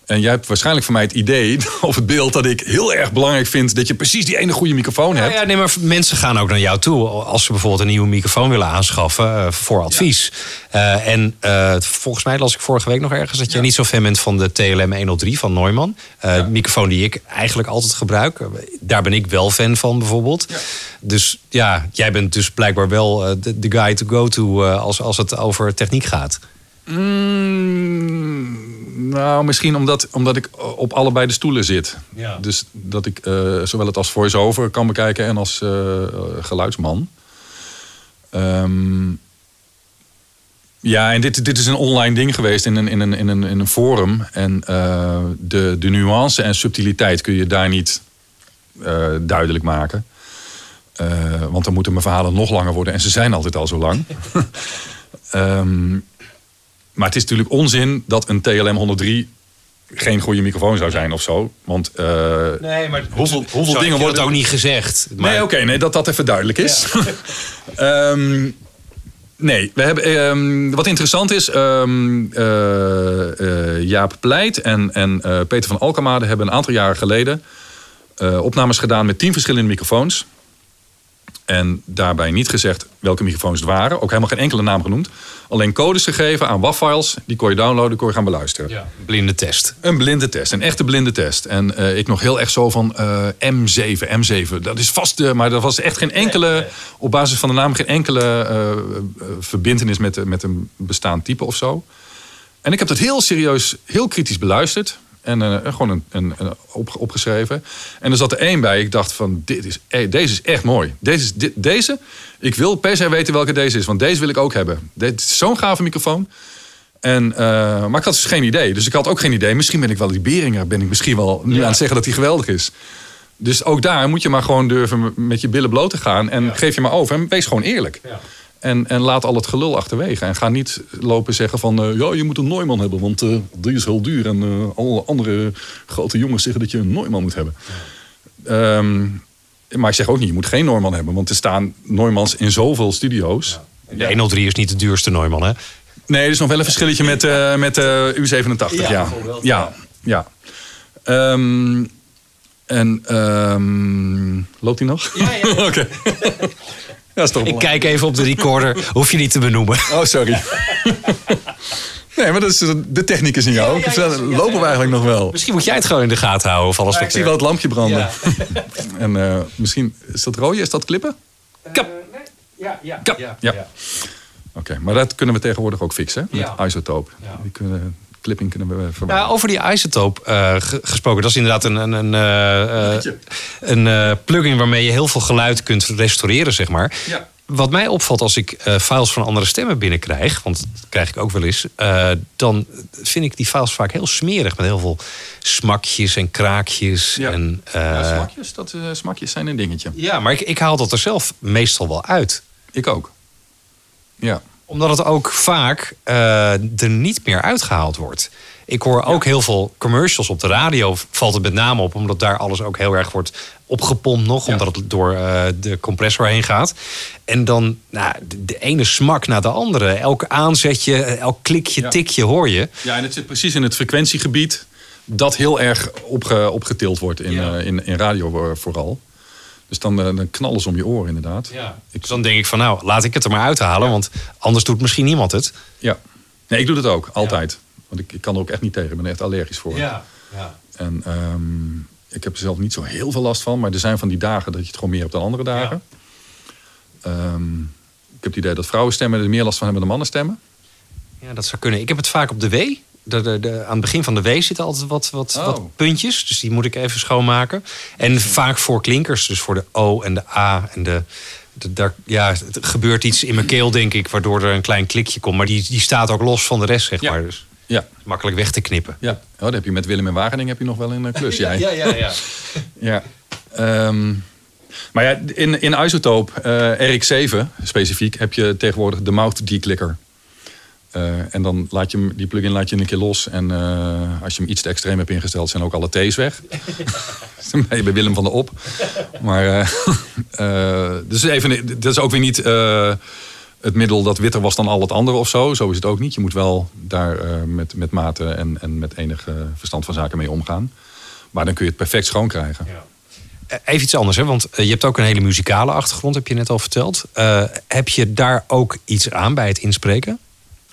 En jij hebt waarschijnlijk van mij het idee of het beeld dat ik heel erg belangrijk vind dat je precies die ene goede microfoon Ja, hebt. ja, nee, maar mensen gaan ook naar jou toe als ze bijvoorbeeld een nieuwe microfoon willen aanschaffen eh, voor advies. Eh, en eh, volgens mij las ik vorige week nog ergens dat jij niet zo fan bent van de TLM 103 van Neumann. De microfoon die ik eigenlijk altijd gebruik. Daar ben ik wel fan van bijvoorbeeld. Dus ja, jij bent dus blijkbaar wel de, de guy to go to als, als het over techniek gaat. Mm, nou, misschien omdat, omdat ik op allebei de stoelen zit. Ja. Dus dat ik eh, zowel het als voice-over kan bekijken en als eh, eh, geluidsman. Ehm, ja, en dit, dit is een online ding geweest in een, in een, in een, in een forum. En eh, de, de nuance en subtiliteit kun je daar niet eh, duidelijk maken. Eh, want dan moeten mijn verhalen nog langer worden. En ze zijn altijd al zo lang. Ehm, maar het is natuurlijk onzin dat een TLM 103 geen goede microfoon zou zijn of zo. Want eh, Nee, maar Hoeveel- hoeveel dingen worden- dat ook niet gezegd. Maar, Nee, oké, nee, dat dat even duidelijk is. Ehm, nee, we hebben, ehm, wat interessant is, ehm, eh, eh, Jaap Pleit en, en eh, Peter van Alkemade hebben een aantal jaren geleden eh, opnames gedaan met tien verschillende microfoons. En daarbij niet gezegd welke microfoons het waren. Ook helemaal geen enkele naam genoemd. Alleen codes gegeven aan WAV-files. Die kon je downloaden, kon je gaan beluisteren. Ja, blinde test. Een blinde test, een echte blinde test. En eh, ik nog heel echt zo van eh, M7, M7. Dat is vast, eh, maar dat was echt geen enkele, op basis van de naam, geen enkele verbintenis met, met een bestaand type of zo. En ik heb dat heel serieus, heel kritisch beluisterd. En eh, gewoon een, een, een op, opgeschreven. En er zat er één bij. Ik dacht van, dit is, eh, deze is echt mooi. Deze, is, dit, deze, ik wil per se weten welke deze is. Want deze wil ik ook hebben. Dit is zo'n gave microfoon. En, eh, maar ik had dus geen idee. Dus ik had ook geen idee. Misschien ben ik wel die Beringer. Ben ik misschien wel nu aan het zeggen dat hij geweldig is. Dus ook daar moet je maar gewoon durven met je billen bloot te gaan. En geef je maar over. En wees gewoon eerlijk. En, en laat al het gelul achterwege. En ga niet lopen zeggen van... eh, ja, je moet een Neumann hebben, want eh, die is heel duur. En eh, alle andere grote jongens zeggen dat je een Neumann moet hebben. Ehm, maar ik zeg ook niet, je moet geen Neumann hebben. Want er staan Neumanns in zoveel studio's. De 103 is niet de duurste Neumann, hè? Nee, er is nog wel een verschilletje met, eh, met de U87. Ja, ja. ja, ja. Ehm, en ehm, loopt hij nog? Ja, ja. Oké. ja, is toch Ik kijk even op de recorder. Hoef je niet te benoemen. Oh, sorry. nee, maar dat is de techniek is in jou. Ja, ja, ja, ja, Lopen we eigenlijk nog wel? Misschien moet jij het gewoon in de gaten houden. Of alles Ja, ik zie wel het lampje branden. Ja. En eh, misschien, is dat rode? Is dat klippen? Kap. Ja, ja, Kap. Ja. Oké, maar dat kunnen we tegenwoordig ook fixen. hè, Met Ja. isotoop. Ja. Die kunnen, clipping kunnen we Nou, verwijderen. over die isotoop eh, ge- gesproken. Dat is inderdaad een, een, een, eh, eh, een eh, plugin waarmee je heel veel geluid kunt restaureren, zeg maar. Ja. Wat mij opvalt als ik eh, files van andere stemmen binnenkrijg, want dat krijg ik ook wel eens, eh, dan vind ik die files vaak heel smerig met heel veel smakjes en kraakjes. Ja. En, eh, Ja, smakjes, dat, eh, smakjes zijn een dingetje. ja, maar ik, ik haal dat er zelf meestal wel uit. Ik ook. Ja. Omdat het ook vaak eh, er niet meer uitgehaald wordt. Ik hoor ook heel veel commercials op de radio. Valt het met name op, omdat daar alles ook heel erg wordt opgepompt nog. Ja. Omdat het door eh, de compressor heen gaat. En dan nou, de, de ene smak na de andere. Elk aanzetje, elk klikje, Ja. tikje hoor je. ja, en het zit precies in het frequentiegebied dat heel erg opge, opgetild wordt in, eh, in, in radio vooral. Dus dan, eh, dan knallen ze om je oren inderdaad. Dus dan denk ik van nou, laat ik het er maar uithalen. Want anders doet misschien niemand het. Ja. Nee, ik doe dat ook, altijd. Want ik, ik kan er ook echt niet tegen. Ik ben er echt allergisch voor. ja. En ehm, ik heb er zelf niet zo heel veel last van. Maar er zijn van die dagen dat je het gewoon meer hebt dan andere dagen. Ehm, ik heb het idee dat vrouwenstemmen er meer last van hebben dan mannenstemmen. Ja, dat zou kunnen. Ik heb het vaak op de W. De, de, de- aan het begin van de W zitten altijd wat, wat, Oh. wat puntjes. Dus die moet ik even schoonmaken. En vaak voor klinkers. Dus voor de O en de A en de... de- daar, ja, het gebeurt iets in mijn keel, denk ik, waardoor er een klein klikje komt. Maar die, die staat ook los van de rest, zeg Ja. maar. Dus Ja, makkelijk weg te knippen. ja. Oh, dat heb je met Willem en Wageningen heb je nog wel een eh, klus, jij. ja, ja. Ja. Ehm, maar ja, in, in Isotope eh, RX7 specifiek heb je tegenwoordig de mouth declicker. Eh, en dan laat je hem, die plugin laat je een keer los. En eh, als je hem iets te extreem hebt ingesteld, zijn ook alle T's weg. bij Willem van der Op. Maar eh, dus even, dat is ook weer niet het middel dat witter was dan al het andere of zo. Zo is het ook niet. Je moet wel daar met, met mate en, en met enig verstand van zaken mee omgaan. Maar dan kun je het perfect schoon krijgen. Eh, Even iets anders, hè? want je hebt ook een hele muzikale achtergrond, heb je net al verteld. Heb je daar ook iets aan bij het inspreken?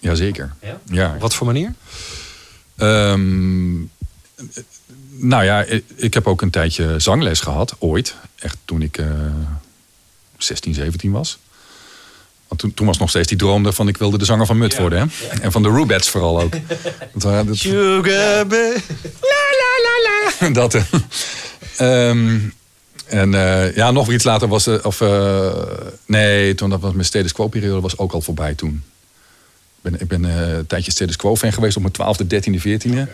Jazeker. Ja? Ja. Wat voor manier? Ehm, nou ja, ik, heb ook een tijdje zangles gehad, ooit. Echt toen ik eh 16, 17 was. Want toen, toen was nog steeds die droom van ik wilde de zanger van Mut worden. Hè? En van de Rubettes vooral ook. Dat, waren- dat, Sugar dat, eh. Ehm, en eh, ja, nog iets later was... of, eh, nee, toen dat was mijn status quo periode was ook al voorbij toen. Ben, ik ben eh, een tijdje status quo fan geweest op mijn twaalfde, dertiende, veertiende.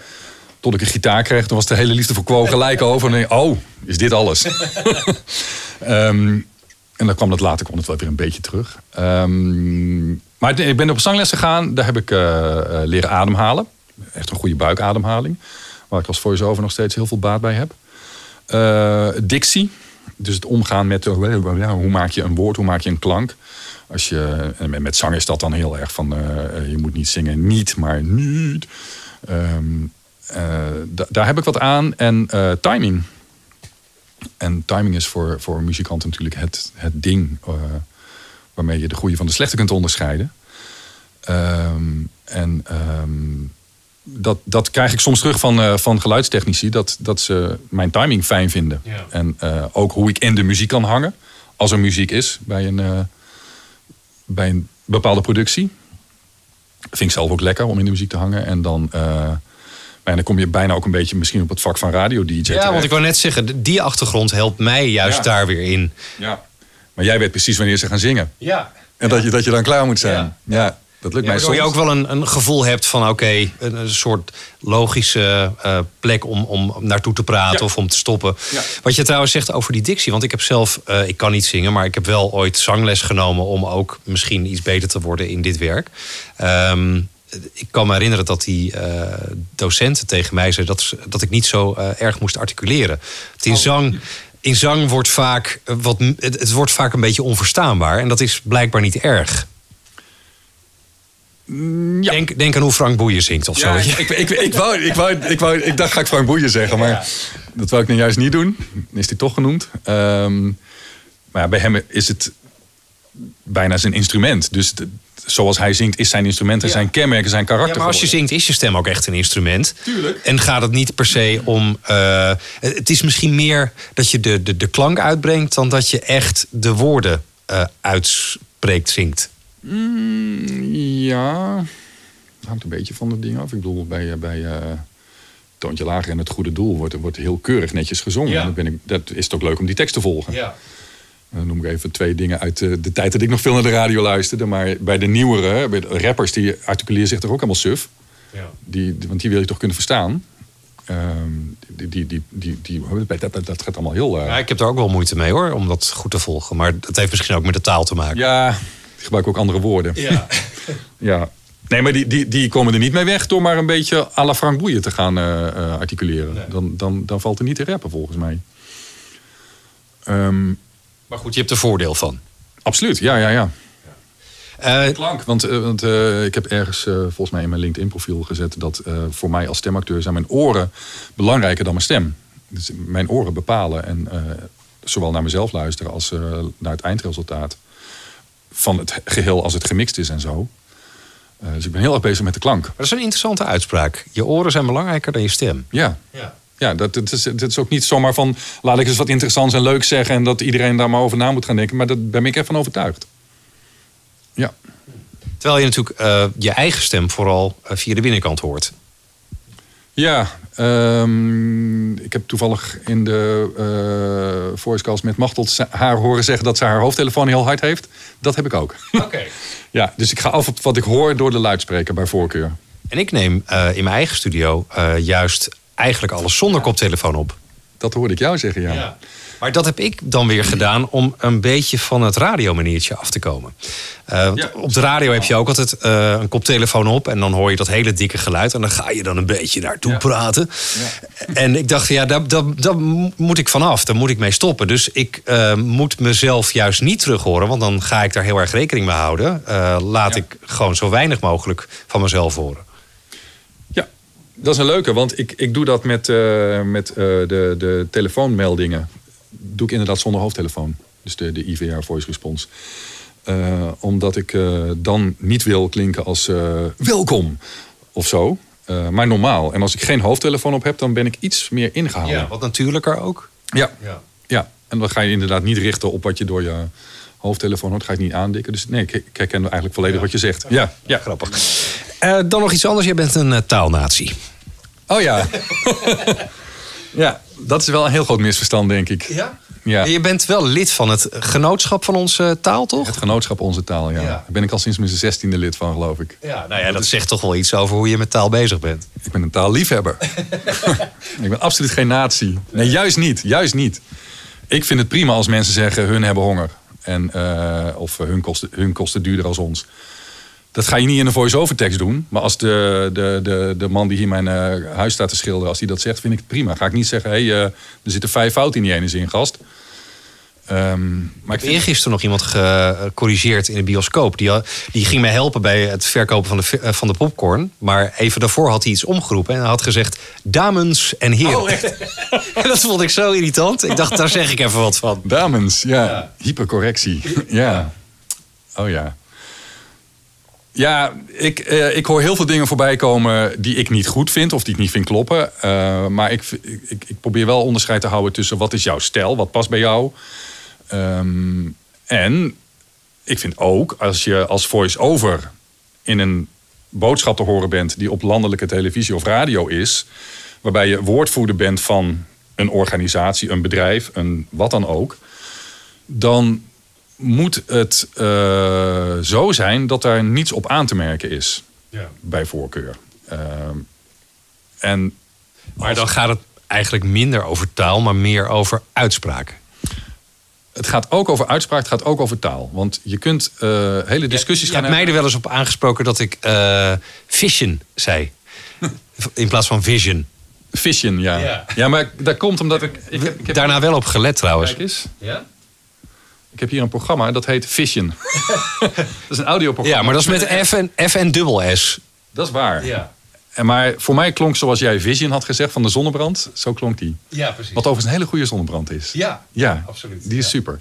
Tot ik een gitaar kreeg, toen was de hele liefde voor quo gelijk over. En oh, is dit alles? Ehm, en dan kwam het later, kwam het wel weer een beetje terug. Ehm, maar ik ben op zangles gegaan. Daar heb ik eh, eh, leren ademhalen. Echt een goede buikademhaling. Waar ik als voice-over nog steeds heel veel baat bij heb. Eh, dictie. Dus het omgaan met hoe maak je een woord, hoe maak je een klank. Als je, en met- zang is dat dan heel erg van eh, eh, je moet niet zingen niet, maar niet. Ehm, eh, da- daar heb ik wat aan. En timing. En timing is voor, voor muzikanten natuurlijk het, het ding waarmee je de goede van de slechte kunt onderscheiden. Ehm, en ehm, dat, dat krijg ik soms terug van, van geluidstechnici, dat, dat ze mijn timing fijn vinden. Ja. En ook hoe ik in de muziek kan hangen, als er muziek is bij een, bij een bepaalde productie. Vind ik zelf ook lekker om in de muziek te hangen. En dan, eh, maar ja, dan kom je bijna ook een beetje misschien op het vak van radio-dj. Ja, want ik wou net zeggen, die achtergrond helpt mij juist Ja. daar weer in. Ja. Maar jij weet precies wanneer ze gaan zingen. Ja. En dat, je, dat je dan klaar moet zijn. Ja. Ja, dat lukt mij soms. je ook wel een, een gevoel hebt van oké, een, een soort logische eh, plek om, om naartoe te praten Ja. of om te stoppen. Ja. Wat je trouwens zegt over die dictie, want ik heb zelf, eh, ik kan niet zingen, maar ik heb wel ooit zangles genomen om ook misschien iets beter te worden in dit werk. Ehm, ik kan me herinneren dat die eh, docenten tegen mij zei dat, dat ik niet zo erg moest articuleren. Het in zang. In zang wordt vaak, wat, het, het wordt vaak een beetje onverstaanbaar. En dat is blijkbaar niet erg. Ja. Denk, denk aan hoe Frank Boeien zingt of zo. Ja, ik, ik, ik, wou, ik, wou, ik, wou, ik dacht, ga ik Frank Boeien zeggen. Maar dat wou ik nu juist niet doen. Is hij toch genoemd. Ehm, maar ja, bij hem is het bijna zijn instrument. Dus de- zoals hij zingt, is zijn instrument en zijn kenmerken, zijn karakter. Maar als je zingt, is je stem ook echt een instrument. Tuurlijk. En gaat het niet per se om. eh, het is misschien meer dat je de, de, de klank uitbrengt. dan dat je echt de woorden eh, uitspreekt, zingt. Ja, het hangt een beetje van de dingen af. Ik bedoel, bij, eh, bij eh, Toontje Lager en Het Goede Doel wordt, wordt heel keurig netjes gezongen. Ja. En dan ben ik, dat is het ook leuk om die tekst te volgen. Ja. Dan noem ik even twee dingen uit de, de tijd dat ik nog veel naar de radio luisterde. Maar bij de nieuwere, bij de rappers, die articuleren zich toch ook allemaal suf. Die, die- want die wil je toch kunnen verstaan. Ehm, die, die, die, die, die, dat, dat, dat gaat allemaal heel... eh, Ja, ik heb er ook wel moeite mee hoor, om dat goed te volgen. Maar dat heeft misschien ook met de taal te maken. ja, die gebruiken ook andere woorden. Ja. Ja. Nee, maar die, die, die komen er niet mee weg door maar een beetje à la Frank Boeien te gaan eh, eh, articuleren. Dan, dan, dan valt er niet te rappen volgens mij. Ehm, Maar goed, je hebt er voordeel van. absoluut, ja, ja, ja. Eh, Klank, want, want ik heb ergens volgens mij in mijn LinkedIn profiel gezet dat voor mij als stemacteur zijn mijn oren belangrijker dan mijn stem. Dus mijn oren bepalen en zowel naar mezelf luisteren als naar het eindresultaat van het geheel als het gemixt is en zo. Eh, dus ik ben heel erg bezig met de klank. dat is een interessante uitspraak. Je oren zijn belangrijker dan je stem. Ja, Ja. ja dat, dat, is, dat is ook niet zomaar van laat ik eens wat interessants en leuks zeggen en dat iedereen daar maar over na moet gaan denken. Maar daar ben ik echt van overtuigd. Ja. Terwijl je natuurlijk eh, je eigen stem vooral eh, via de binnenkant hoort. Ja, ehm, ik heb toevallig in de eh voicecast met Machteld ze- haar horen zeggen dat ze haar hoofdtelefoon heel hard heeft. Dat heb ik ook. Oké. ja, dus ik ga af op wat ik hoor door de luidspreker bij voorkeur. En ik neem eh, in mijn eigen studio eh, juist eigenlijk alles zonder koptelefoon op. Dat hoorde ik jou zeggen, ja. Ja. Maar dat heb ik dan weer gedaan om een beetje van het radiomaniertje af te komen. Want Ja. Op de radio heb je ook altijd eh, een koptelefoon op en dan hoor je dat hele dikke geluid en dan ga je dan een beetje naartoe Ja. praten. En ik dacht, ja, daar, daar, daar moet ik vanaf, daar moet ik mee stoppen. Dus ik eh, moet mezelf juist niet terug horen, want dan ga ik daar heel erg rekening mee houden. Laat Ja. ik gewoon zo weinig mogelijk van mezelf horen. Ja, dat is een leuke, want ik, ik doe dat met, eh, met eh, de, de telefoonmeldingen. Doe ik inderdaad zonder hoofdtelefoon. Dus de, de IVR Voice Response. Eh, omdat ik dan niet wil klinken als welkom of zo. Maar normaal. En als ik geen hoofdtelefoon op heb, dan ben ik iets meer ingehouden. Wat natuurlijker ook. Ja. Ja. ja. En dan ga je inderdaad niet richten op wat je door je hoofdtelefoon hoort. Ga je het niet aandikken. Dus nee, ik, ik herken eigenlijk volledig wat je zegt. Ja, ja. Grappig. Eh, dan nog iets anders. Jij bent een uh, taalnatie. Oh ja. ja, dat is wel een heel groot misverstand, denk ik. Ja? Ja. Je bent wel lid van het genootschap van onze taal, toch? Het genootschap Onze Taal, ja. Ja. Daar ben ik al sinds mijn zestiende lid van, geloof ik. Ja, nou ja, dat zegt toch wel iets over hoe je met taal bezig bent. Ik ben een taalliefhebber. ik ben absoluut geen nazi. Nee, juist niet. Juist niet. Ik vind het prima als mensen zeggen hun hebben honger. En, eh, of hun kosten, hun kosten duurder als ons. Dat ga je niet in een voice-over tekst doen. Maar als de, de, de, de man die hier mijn eh, huis staat te schilderen... als hij dat zegt, vind ik het prima. Ga ik niet zeggen, hé, hey, eh, er zitten vijf fouten in die ene zin, gast. Ehm, maar ik vind... Eergisteren nog iemand gecorrigeerd in de bioscoop. Die, had- die ging mij helpen bij het verkopen van de, eh, van de popcorn. Maar even daarvoor had hij iets omgeroepen. En hij had gezegd, dames en heren. Oh, echt? En dat vond ik zo irritant. Ik dacht, daar zeg ik even wat van. Dames, ja. Hypercorrectie. Ja. Oh ja. Ja, ik, eh, ik hoor heel veel dingen voorbij komen die ik niet goed vind of die ik niet vind kloppen. Eh, maar ik, ik, ik probeer wel onderscheid te houden tussen wat is jouw stijl, wat past bij jou. Ehm, en ik vind ook als je als voice-over in een boodschap te horen bent die op landelijke televisie of radio is, waarbij je woordvoerder bent van een organisatie, een bedrijf, een wat dan ook, dan moet het eh, zo zijn dat daar niets op aan te merken is, bij voorkeur. Ehm, en Maar dan gaat het eigenlijk minder over taal, maar meer over uitspraken. het gaat ook over uitspraak, het gaat ook over taal. Want je kunt eh, hele discussies Je gaan hebt mij hebben. er wel eens op aangesproken dat ik eh, vision zei. In plaats van vision. Vision, ja. Ja. ja. maar dat komt omdat ik... ik, heb, ik heb Daarna wel op gelet trouwens. Kijk eens. Ja? Ik heb hier een programma dat heet Vision. dat is een audioprogramma. ja, maar dat is met F en, F en dubbel S. Dat is waar. Ja, En maar voor mij klonk zoals jij Vision had gezegd van de zonnebrand. Zo klonk die. ja precies. Wat overigens een hele goede zonnebrand is. Ja, Ja, absoluut. Die is Ja. super.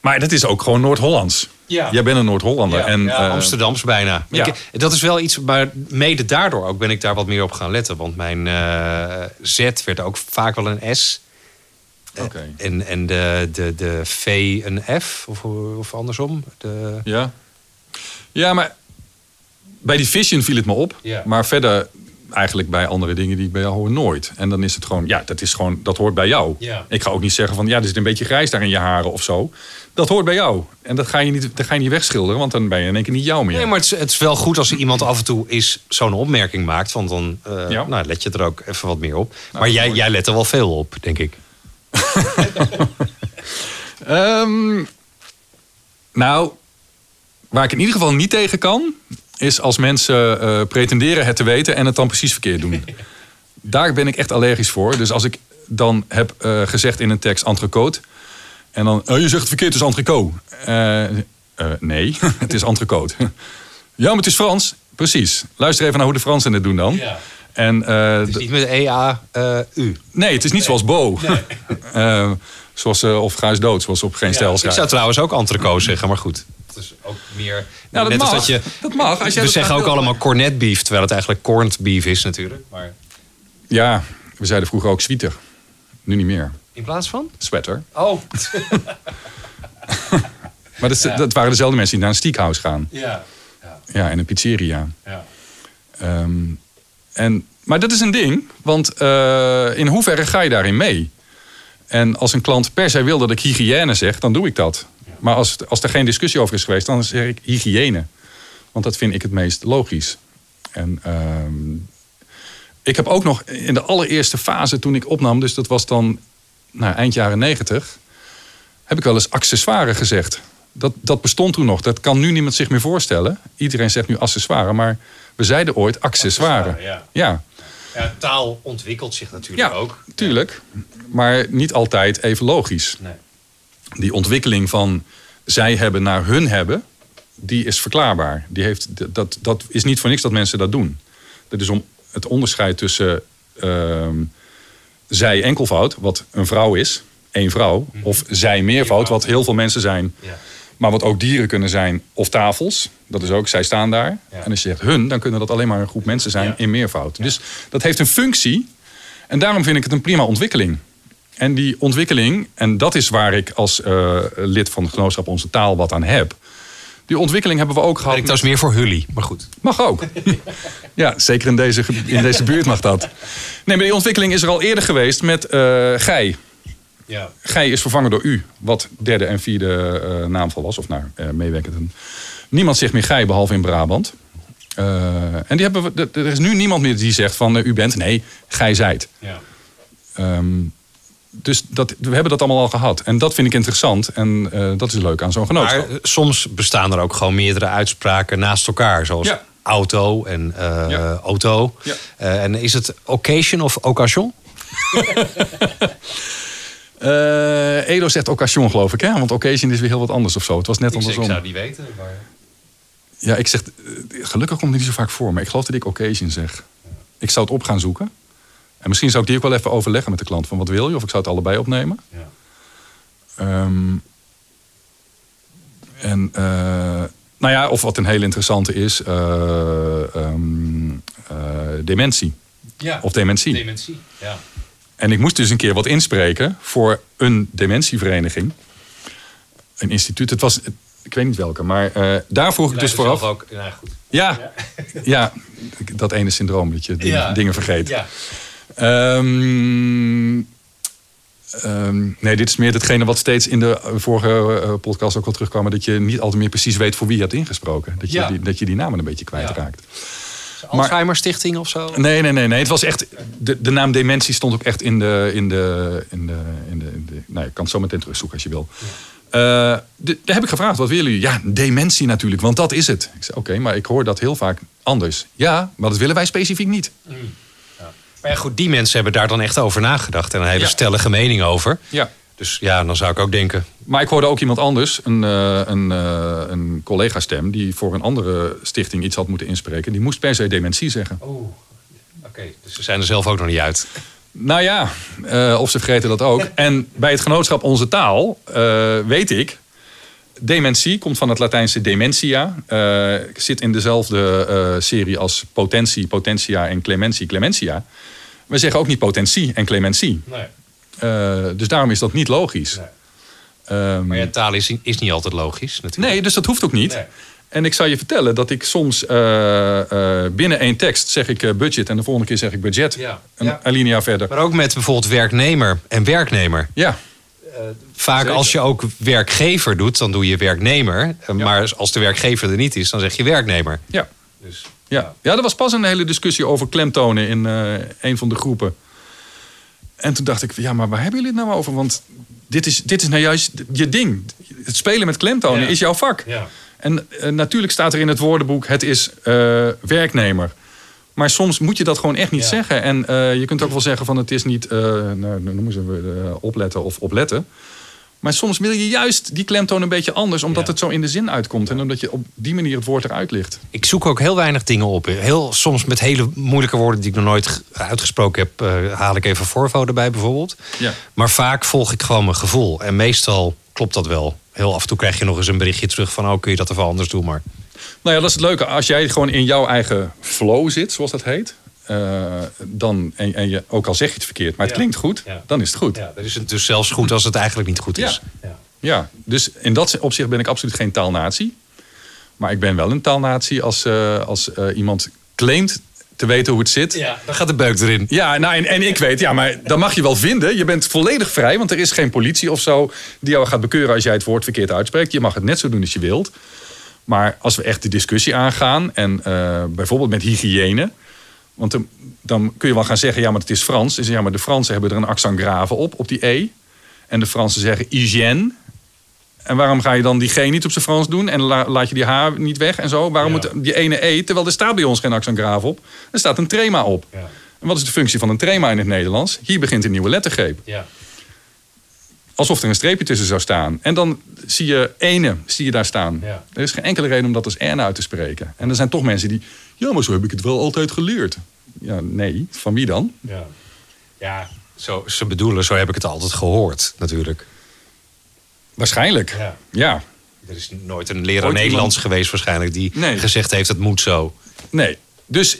Maar dat is ook gewoon Noord-Hollands. Ja. Jij bent een Noord-Hollander. Ja, en, ja, eh, Amsterdams bijna. ja. Ik- dat is wel iets, maar mede daardoor ook ben ik daar wat meer op gaan letten. Want mijn eh, Z werd ook vaak wel een S. En, en de, de, de V een F, of, of andersom. De, Ja. Ja, maar bij die Vision viel het me op. Ja. Maar verder eigenlijk bij andere dingen die ik bij jou hoor nooit. En dan is het gewoon, ja, dat is gewoon, dat hoort bij jou. Ja. Ik ga ook niet zeggen van, ja, er zit een beetje grijs daar in je haren of zo. Dat hoort bij jou. En dat ga je niet, dat ga je niet wegschilderen, want dan ben je in één keer niet jou meer. Nee, maar het is, het is wel goed als iemand af en toe is zo'n opmerking maakt. Want dan eh, Ja. nou, let je er ook even wat meer op. maar dat jij, jij let er wel veel op, denk ik. Ehm, nou, waar ik in ieder geval niet tegen kan, is als mensen eh, pretenderen het te weten en het dan precies verkeerd doen. Daar ben ik echt allergisch voor. Dus als ik dan heb eh, gezegd in een tekst entrecote en dan, oh, je zegt het verkeerd, het is entrecote. Eh, nee, het is entrecote. ja, maar het is Frans. Precies. Luister even naar hoe de Fransen het doen dan. Ja. En, eh, Het is niet met E-A-U. nee, het is niet zoals Bo. Eh, zoals, eh, of Ga is dood, zoals op geen stijl ik zou trouwens ook entrecote zeggen, maar goed. Het is ook meer... Ja, dat mag. als dat je... Dat mag. Als jij We dat zeggen ook wil. allemaal cornet beef, terwijl het eigenlijk corned beef is natuurlijk. Maar Ja, we zeiden vroeger ook zwieter. Nu niet meer. in plaats van? Sweater. Oh. Maar dat, dat waren dezelfde mensen die naar een steakhouse gaan. Ja. Ja, en een pizzeria. ja. Ehm, en, maar dat is een ding, want eh, in hoeverre ga je daarin mee? En als een klant per se wil dat ik hygiëne zeg, dan doe ik dat. Maar als, als er geen discussie over is geweest, dan zeg ik hygiëne. Want dat vind ik het meest logisch. En ehm, ik heb ook nog in de allereerste fase toen ik opnam, dus dat was dan nou, eind jaren negentig, heb ik wel eens accessoire gezegd. Dat, dat bestond toen nog. Dat kan nu niemand zich meer voorstellen. Iedereen zegt nu accessoire, maar we zeiden ooit accessoire. Accessoire, ja. Ja, taal ontwikkelt zich natuurlijk Ja, ook. tuurlijk. Maar niet altijd even logisch. Nee. Die ontwikkeling van zij hebben naar hun hebben, die is verklaarbaar. Die heeft, dat, dat is niet voor niks dat mensen dat doen. Dat is om het onderscheid tussen ehm, zij enkelvoud, wat een vrouw is, één vrouw, of zij meervoud, wat heel veel mensen zijn. Ja. Maar wat ook dieren kunnen zijn, of tafels. Dat is ook, zij staan daar. Ja. En als je zegt hun, dan kunnen dat alleen maar een groep mensen zijn Ja. in meervoud. Dus dat heeft een functie. En daarom vind ik het een prima ontwikkeling. En die ontwikkeling, en dat is waar ik als eh, lid van het genootschap Onze Taal wat aan heb. Die ontwikkeling hebben we ook gehad. Ik dat is meer voor Hully, maar goed. Mag ook. Ja, zeker in deze, in deze buurt mag dat. Nee, maar die ontwikkeling is er al eerder geweest met eh Gij. Ja. Gij is vervangen door u, wat derde en vierde eh, naamval was. Of nou, eh meewerkend. Niemand zegt meer Gij, behalve in Brabant. Eh, en die hebben we, er- is nu niemand meer die zegt van eh, u bent. Nee, Gij zijt. ja. Ehm, dus dat, we hebben dat allemaal al gehad. En dat vind ik interessant. En eh, dat is leuk aan zo'n genootschap. Maar soms bestaan er ook gewoon meerdere uitspraken naast elkaar. Zoals Ja. auto en Ja. auto. En is het occasion of occasion? Edo zegt occasion, geloof ik. Hè? Want occasion is weer heel wat anders of zo. Het was net andersom. niet weten. Maar... Ja, ik zeg, eh, gelukkig komt het niet zo vaak voor, maar ik geloof dat ik occasion zeg. Ik zou het op gaan zoeken. En misschien zou ik die ook wel even overleggen met de klant. Van wat wil je? Of ik zou het allebei opnemen. Ja. Ehm, en, eh, nou ja, of wat een hele interessante is, eh, ehm, eh, dementie. Ja. Of dementie. Dementie. Ja. En ik moest dus een keer wat inspreken voor een dementievereniging. Een instituut. Het was, ik weet niet welke, maar eh, daar vroeg ik dus vooraf. Ook, ja, goed. Ja, ja, dat ene syndroom dat je ding- Ja. dingen vergeet. Ja. Ehm, ehm, nee, dit is meer hetgene wat steeds in de vorige eh, podcast ook al terugkwam. Dat je niet altijd meer precies weet voor wie je hebt ingesproken. Dat je, Ja. die, dat je die namen een beetje kwijtraakt. Alzheimer Stichting of zo? Nee, nee, nee, nee. Het was echt. De, de naam dementie stond ook echt in de. In de, in de, in de, in de nou, je kan het zo meteen terugzoeken als je wil. Eh, daar heb ik gevraagd, wat willen jullie? Ja, dementie natuurlijk, want dat is het. Ik zei, oké, maar ik hoor dat heel vaak anders. Ja, maar dat willen wij specifiek niet. Maar ja, goed, die mensen hebben daar dan echt over nagedacht. En een hele Ja. stellige mening over. Ja. Dus ja, dan zou ik ook denken... Maar ik hoorde ook iemand anders, een, eh, een, eh, een collega-stem... die voor een andere stichting iets had moeten inspreken. Die moest per se dementie zeggen. Oeh, oké. Dus ze zijn er zelf ook nog niet uit. Nou ja, eh, of ze vergeten dat ook. En bij het genootschap Onze Taal eh, weet ik... Dementie komt van het Latijnse dementia. eh, zit in dezelfde serie als potentie, potentia en clementie, clementia. We zeggen ook niet potentie en clementie. Nee. Dus daarom is dat niet logisch. Nee. Maar ja, taal is, is niet altijd logisch natuurlijk. Nee, dus dat hoeft ook niet. Nee. En ik zal je vertellen dat ik soms eh, eh, binnen één tekst zeg ik eh, budget en de volgende keer zeg ik budget. Ja. Een Ja. alinea verder. Maar ook met bijvoorbeeld werknemer en werknemer. Ja, Vaak Zeker. als je ook werkgever doet, dan doe je werknemer. Maar als de werkgever er niet is, dan zeg je werknemer. ja. Dus, Ja. ja, er was pas een hele discussie over klemtonen in eh, een van de groepen. En toen dacht ik, ja, maar waar hebben jullie het nou over? Want dit is, dit is nou juist je ding. Het spelen met klemtonen Ja. is jouw vak. Ja. En eh, natuurlijk staat er in het woordenboek, het is eh, werknemer. Maar soms moet je dat gewoon echt niet Ja. zeggen. En eh, je kunt ook wel zeggen van het is niet, eh nou, noemen ze opletten of opletten. Maar soms wil je juist die klemtoon een beetje anders, omdat Ja. het zo in de zin uitkomt. En omdat je op die manier het woord eruit ligt. Ik zoek ook heel weinig dingen op. Heel, soms met hele moeilijke woorden die ik nog nooit uitgesproken heb, eh, haal ik even voorvouden bij bijvoorbeeld. Ja. Maar vaak volg ik gewoon mijn gevoel. En meestal klopt dat wel. Heel af en toe krijg je nog eens een berichtje terug van... oh, kun je dat even anders doen, maar... Nou ja, dat is het leuke. Als jij gewoon in jouw eigen flow zit, zoals dat heet. Eh, dan, en, en je, ook al zeg je het verkeerd, maar het Ja. klinkt goed, Ja. dan is het goed. Ja, dat is het dus zelfs goed als het eigenlijk niet goed is. Ja. Ja, dus in dat opzicht ben ik absoluut geen taalnatie. Maar ik ben wel een taalnatie als, eh, als eh, iemand claimt te weten hoe het zit. Ja, dan gaat de beuk erin. Ja, nou, en, en ik weet, ja, maar dat mag je wel vinden. Je bent volledig vrij, want er is geen politie of zo die jou gaat bekeuren als jij het woord verkeerd uitspreekt. Je mag het net zo doen als je wilt. Maar als we echt de discussie aangaan, en bijvoorbeeld met hygiëne. Want dan kun je wel gaan zeggen, ja, maar het is Frans. Dus ja, maar de Fransen hebben er een accent grave op, op die E. En de Fransen zeggen hygiène. En waarom ga je dan die G niet op zijn Frans doen? En la- laat je die H niet weg en zo? Waarom Ja. moet die ene E, terwijl er staat bij ons geen accent grave op. Er staat een trema op. Ja. En wat is de functie van een trema in het Nederlands? Hier begint een nieuwe lettergreep. Ja. Alsof er een streepje tussen zou staan. En dan zie je ene, zie je daar staan. Er is geen enkele reden om dat als N uit te spreken. En er zijn toch mensen die... Ja, maar zo heb ik het wel altijd geleerd. Ja, nee. Van wie dan? Ja, ja zo, ze bedoelen, zo heb ik het altijd gehoord, natuurlijk. Waarschijnlijk. Ja. Ja. Er is nooit een leraar Ooit Nederlands geweest waarschijnlijk die Nee. gezegd heeft het moet zo. Nee. Dus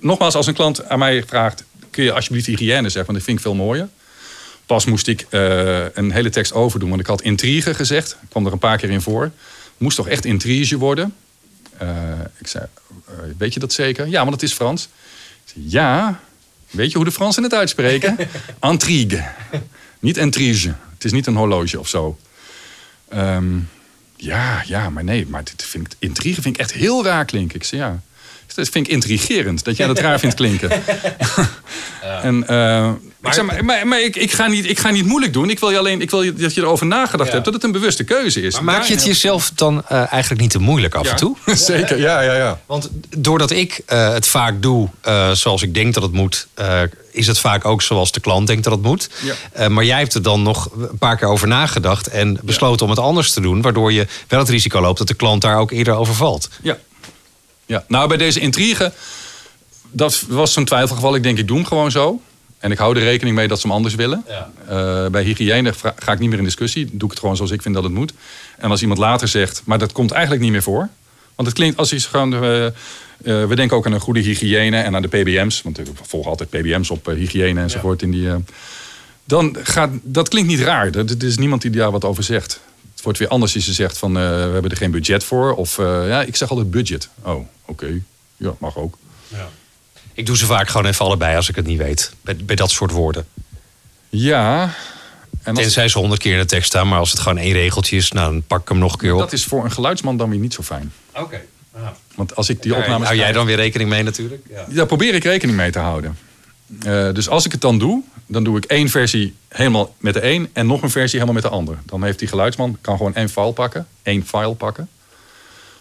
nogmaals, als een klant aan mij vraagt... kun je alsjeblieft hygiëne zeggen? Want dat vind ik veel mooier. Pas moest ik eh, een hele tekst overdoen. Want ik had intrige gezegd. Ik kwam er een paar keer in voor. Moest toch echt intrige worden? Eh, ik zei, eh, weet je dat zeker? Ja, want het is Frans. Ik zei, ja, weet je hoe de Fransen het uitspreken? Intrigue. Niet intrige. Het is niet een horloge of zo. Ehm, ja, ja, maar nee, maar dit vind ik, intrigue vind ik echt heel raar klinken. Ik zei ja, dat vind ik intrigerend dat jij dat raar vindt klinken. En, eh, ik, zeg, maar, maar, maar ik, ik, ga niet, ik ga niet moeilijk doen. Ik wil je alleen ik wil je, dat je erover nagedacht Ja. hebt dat het een bewuste keuze is. Maar maak je het jezelf dan eh, eigenlijk niet te moeilijk af Ja, en toe? Zeker, ja, ja, ja. Want doordat ik eh, het vaak doe eh, zoals ik denk dat het moet, is het vaak ook zoals de klant denkt dat het moet. Ja. Maar jij hebt er dan nog een paar keer over nagedacht en besloten om het anders te doen, waardoor je wel het risico loopt dat de klant daar ook eerder over valt. Ja. ja. Nou, bij deze intrigue, dat was zo'n twijfelgeval. Ik denk, ik doe hem gewoon zo. En ik hou er rekening mee dat ze hem anders willen. Ja. Eh, bij hygiëne ga ik niet meer in discussie. Doe ik het gewoon zoals ik vind dat het moet. En als iemand later zegt, maar dat komt eigenlijk niet meer voor. Want het klinkt als je gewoon... eh, eh, we denken ook aan een goede hygiëne en aan de PBM's. Want we volgen altijd PBM's op hygiëne enzovoort. In die, dan gaat, dat klinkt niet raar. Er, er is niemand die daar wat over zegt. Het wordt weer anders als je zegt van we hebben er geen budget voor. Of ja, ik zeg altijd budget. Oh, oké. Ja, mag ook. Ik doe ze vaak gewoon even allebei als ik het niet weet, bij, bij dat soort woorden. Ja. En Tenzij ze honderd keer in de tekst staan, maar als het gewoon één regeltje is, nou, dan pak ik hem nog een keer op. dat is voor een geluidsman dan weer niet zo fijn. Oké. Want als ik die Daar opnames hou jij dan weer rekening mee natuurlijk? Ja. Daar probeer ik rekening mee te houden. Eh, dus als ik het dan doe, dan doe ik één versie helemaal met de een en nog een versie helemaal met de ander. Dan heeft die geluidsman kan gewoon één file pakken, één file pakken.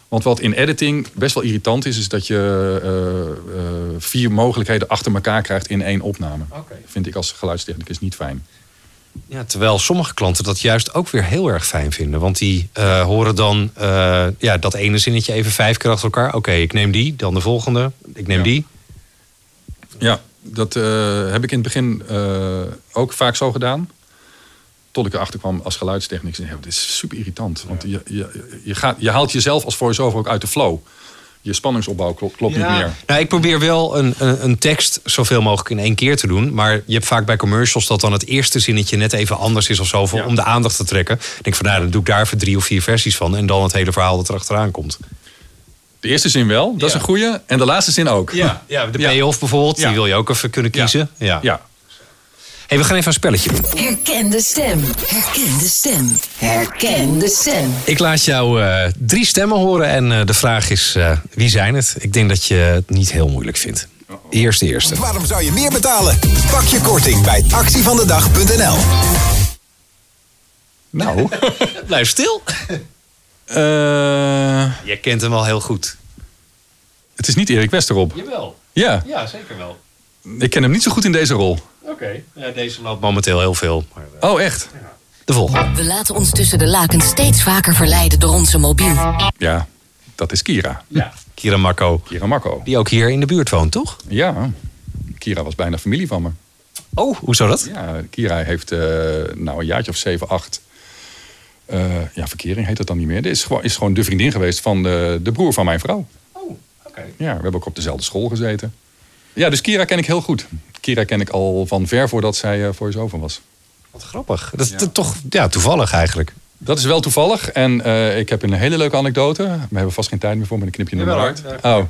Want wat in editing best wel irritant is, is dat je eh, eh, vier mogelijkheden achter elkaar krijgt in één opname. Oké. Vind ik als geluidstechnicus niet fijn. Ja, terwijl sommige klanten dat juist ook weer heel erg fijn vinden. Want die eh, horen dan eh, ja, dat ene zinnetje even vijf keer achter elkaar. Oké, ik neem die, dan de volgende. Ik neem Ja. die. Ja, dat eh, heb ik in het begin eh, ook vaak zo gedaan. Tot ik erachter kwam als geluidstechnicus. Ja, dit is super irritant. Want je, je, je, gaat, je haalt jezelf als voice-over ook uit de flow. Je spanningsopbouw klopt, klopt niet meer. Nou, ik probeer wel een, een, een tekst zoveel mogelijk in één keer te doen. Maar je hebt vaak bij commercials dat dan het eerste zinnetje net even anders is of zo. voor- Ja. Om de aandacht te trekken. Ik denk van nou, dan doe ik daar even drie of vier versies van. En dan het hele verhaal dat er achteraan komt. De eerste zin wel, dat is een goeie. En de laatste zin ook. ja de Ja. payoff bijvoorbeeld, Ja. die wil je ook even kunnen Ja. kiezen. Ja. ja. Hey, we gaan even een spelletje doen. Herken de stem. Herken de stem. Herken de stem. Ik laat jou eh, drie stemmen horen en eh, de vraag is eh, wie zijn het? Ik denk dat je het niet heel moeilijk vindt. Eerst de eerste. Waarom zou je meer betalen? Pak je korting bij actievandedag.nl. Nou, Blijf stil. eh, Je kent hem al heel goed. het is niet Erik Westerop. Jawel. Ja, Ja, zeker wel. ik ken hem niet zo goed in deze rol. Oké. Ja, deze loopt momenteel heel veel. Maar, eh, Oh, echt? de volgende. We laten ons tussen de lakens steeds vaker verleiden door onze mobiel. Ja, dat is Kira. Ja. Kira Marco. Kira Marco. Die ook hier in de buurt woont, toch? Ja, Kira was bijna familie van me. Oh, hoe zou dat? Ja, Kira heeft eh, nou een jaartje of zeven, acht. eh, ja, verkering heet dat dan niet meer. Dit is gewoon, is gewoon de vriendin geweest van de, de broer van mijn vrouw. Oh, oké. Ja, we hebben ook op dezelfde school gezeten. Ja, dus Kira ken ik heel goed. Kira ken ik al van ver voordat zij eh voice-over was. Wat grappig. Dat is Ja. toch ja, toevallig eigenlijk. Dat is wel toevallig. En eh, ik heb een hele leuke anekdote. We hebben vast geen tijd meer voor, maar een knipje in de hart. Oh.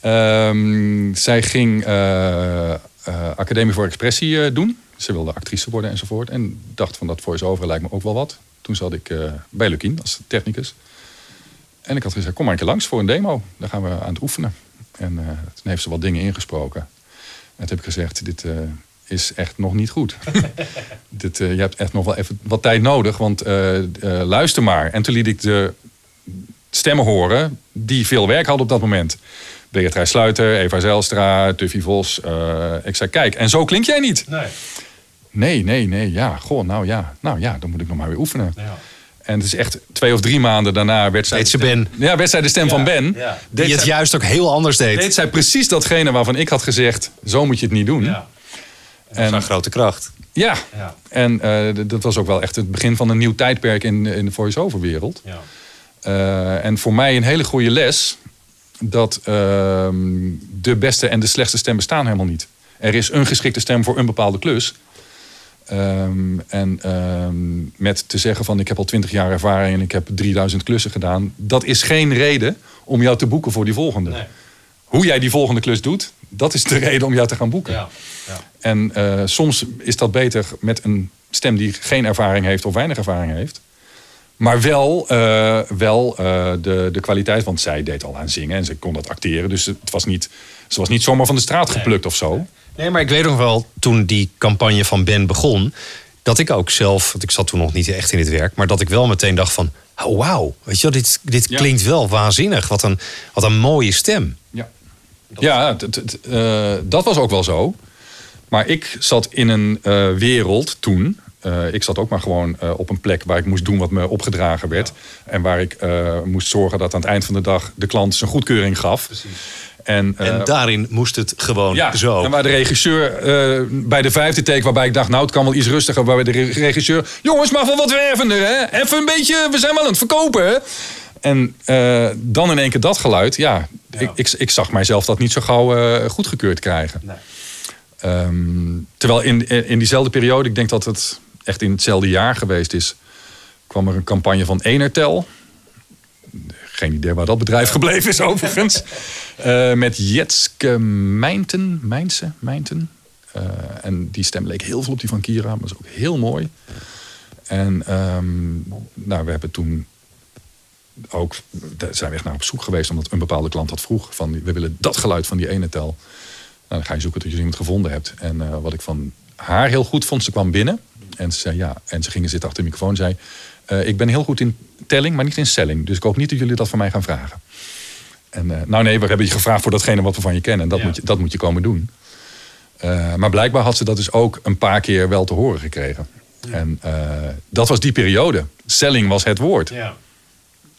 Ehm, zij ging eh, Academie voor Expressie doen. Ze wilde actrice worden enzovoort. En dacht van dat voice-over lijkt me ook wel wat. Toen zat ik bij Lukien als technicus. En ik had gezegd, kom maar een keer langs voor een demo. Daar gaan we aan het oefenen. En eh, toen heeft ze wat dingen ingesproken. toen heb ik gezegd, dit eh, is echt nog niet goed. dit, eh, je hebt echt nog wel even wat tijd nodig, want luister maar. En toen liet ik de stemmen horen die veel werk hadden op dat moment. Beatrice Sluiter, Eva Zijlstra, Tuffy Vos. ik zei, kijk, en zo klink jij niet. Nee. Nee, nee, nee, ja, goh, nou ja, nou ja, dan moet ik nog maar weer oefenen. En het is echt twee of drie maanden daarna werd zij, stem- Ben. Ja, werd zij de stem van Ben. Die het zij- juist ook heel anders deed. deed zij precies datgene waarvan ik had gezegd, zo moet je het niet doen. Ja. En van grote kracht. Ja, Ja. en eh, dat was ook wel echt het begin van een nieuw tijdperk in, in de voice-over wereld. Ja. Eh, en voor mij een hele goede les dat ehm, de beste en de slechtste stem bestaan helemaal niet. Er is een geschikte stem voor een bepaalde klus. Ehm, en ehm, met te zeggen van ik heb al twintig jaar ervaring en ik heb 3000 klussen gedaan. Dat is geen reden om jou te boeken voor die volgende. Nee. Hoe jij die volgende klus doet, dat is de reden om jou te gaan boeken. Ja. Ja. En eh, soms is dat beter met een stem die geen ervaring heeft of weinig ervaring heeft. Maar wel, eh, wel eh, de, de kwaliteit, want zij deed al aan zingen en ze kon dat acteren. Dus het was niet, ze was niet zomaar van de straat geplukt of zo. Nee, maar ik weet nog wel, toen die campagne van Ben begon... dat ik ook zelf, want ik zat toen nog niet echt in dit werk... maar dat ik wel meteen dacht van, oh, wauw, weet je wel, dit, dit Ja. klinkt wel waanzinnig. Wat een, wat een mooie stem. Ja, ja het- het- het, eh, dat was ook wel zo. Maar ik zat in een eh, wereld toen. eh, ik zat ook maar gewoon op een plek waar ik moest doen wat me opgedragen werd. En waar ik moest zorgen dat aan het eind van de dag de klant zijn goedkeuring gaf. En, eh, en daarin moest het gewoon ja, zo. en waar de regisseur eh, bij de vijfde take, waarbij ik dacht, nou het kan wel iets rustiger, waarbij de re- regisseur, jongens, mag wel wat wervender, hè? Even een beetje, we zijn wel aan het verkopen, hè? En eh, dan in één keer dat geluid, ja, Ik, ik, ik zag mijzelf dat niet zo gauw eh, goedgekeurd krijgen. Ehm, terwijl in, in diezelfde periode, ik denk dat het echt in hetzelfde jaar geweest is, kwam er een campagne van Enertel. Geen idee waar dat bedrijf gebleven is overigens. Eh, met Jetske Mijnten. Mijnse, Mijnten. Eh, en die stem leek heel veel op die van Kira. Maar was ook heel mooi. En ehm, nou, we hebben toen ook... Daar zijn we echt naar op zoek geweest. Omdat een bepaalde klant dat vroeg. Van, we willen dat geluid van die ene tel. Nou, dan ga je zoeken tot je iemand gevonden hebt. En eh, wat ik van haar heel goed vond. Ze kwam binnen. En ze zei ja. En ze gingen zitten achter de microfoon. en zei... eh, ik ben heel goed in telling, maar niet in selling. Dus ik hoop niet dat jullie dat van mij gaan vragen. En, eh, nou nee, we hebben je gevraagd voor datgene wat we van je kennen. En dat, moet, je, dat moet je komen doen. Eh, maar blijkbaar had ze dat dus ook een paar keer wel te horen gekregen. En dat was die periode. Selling was het woord. Ja.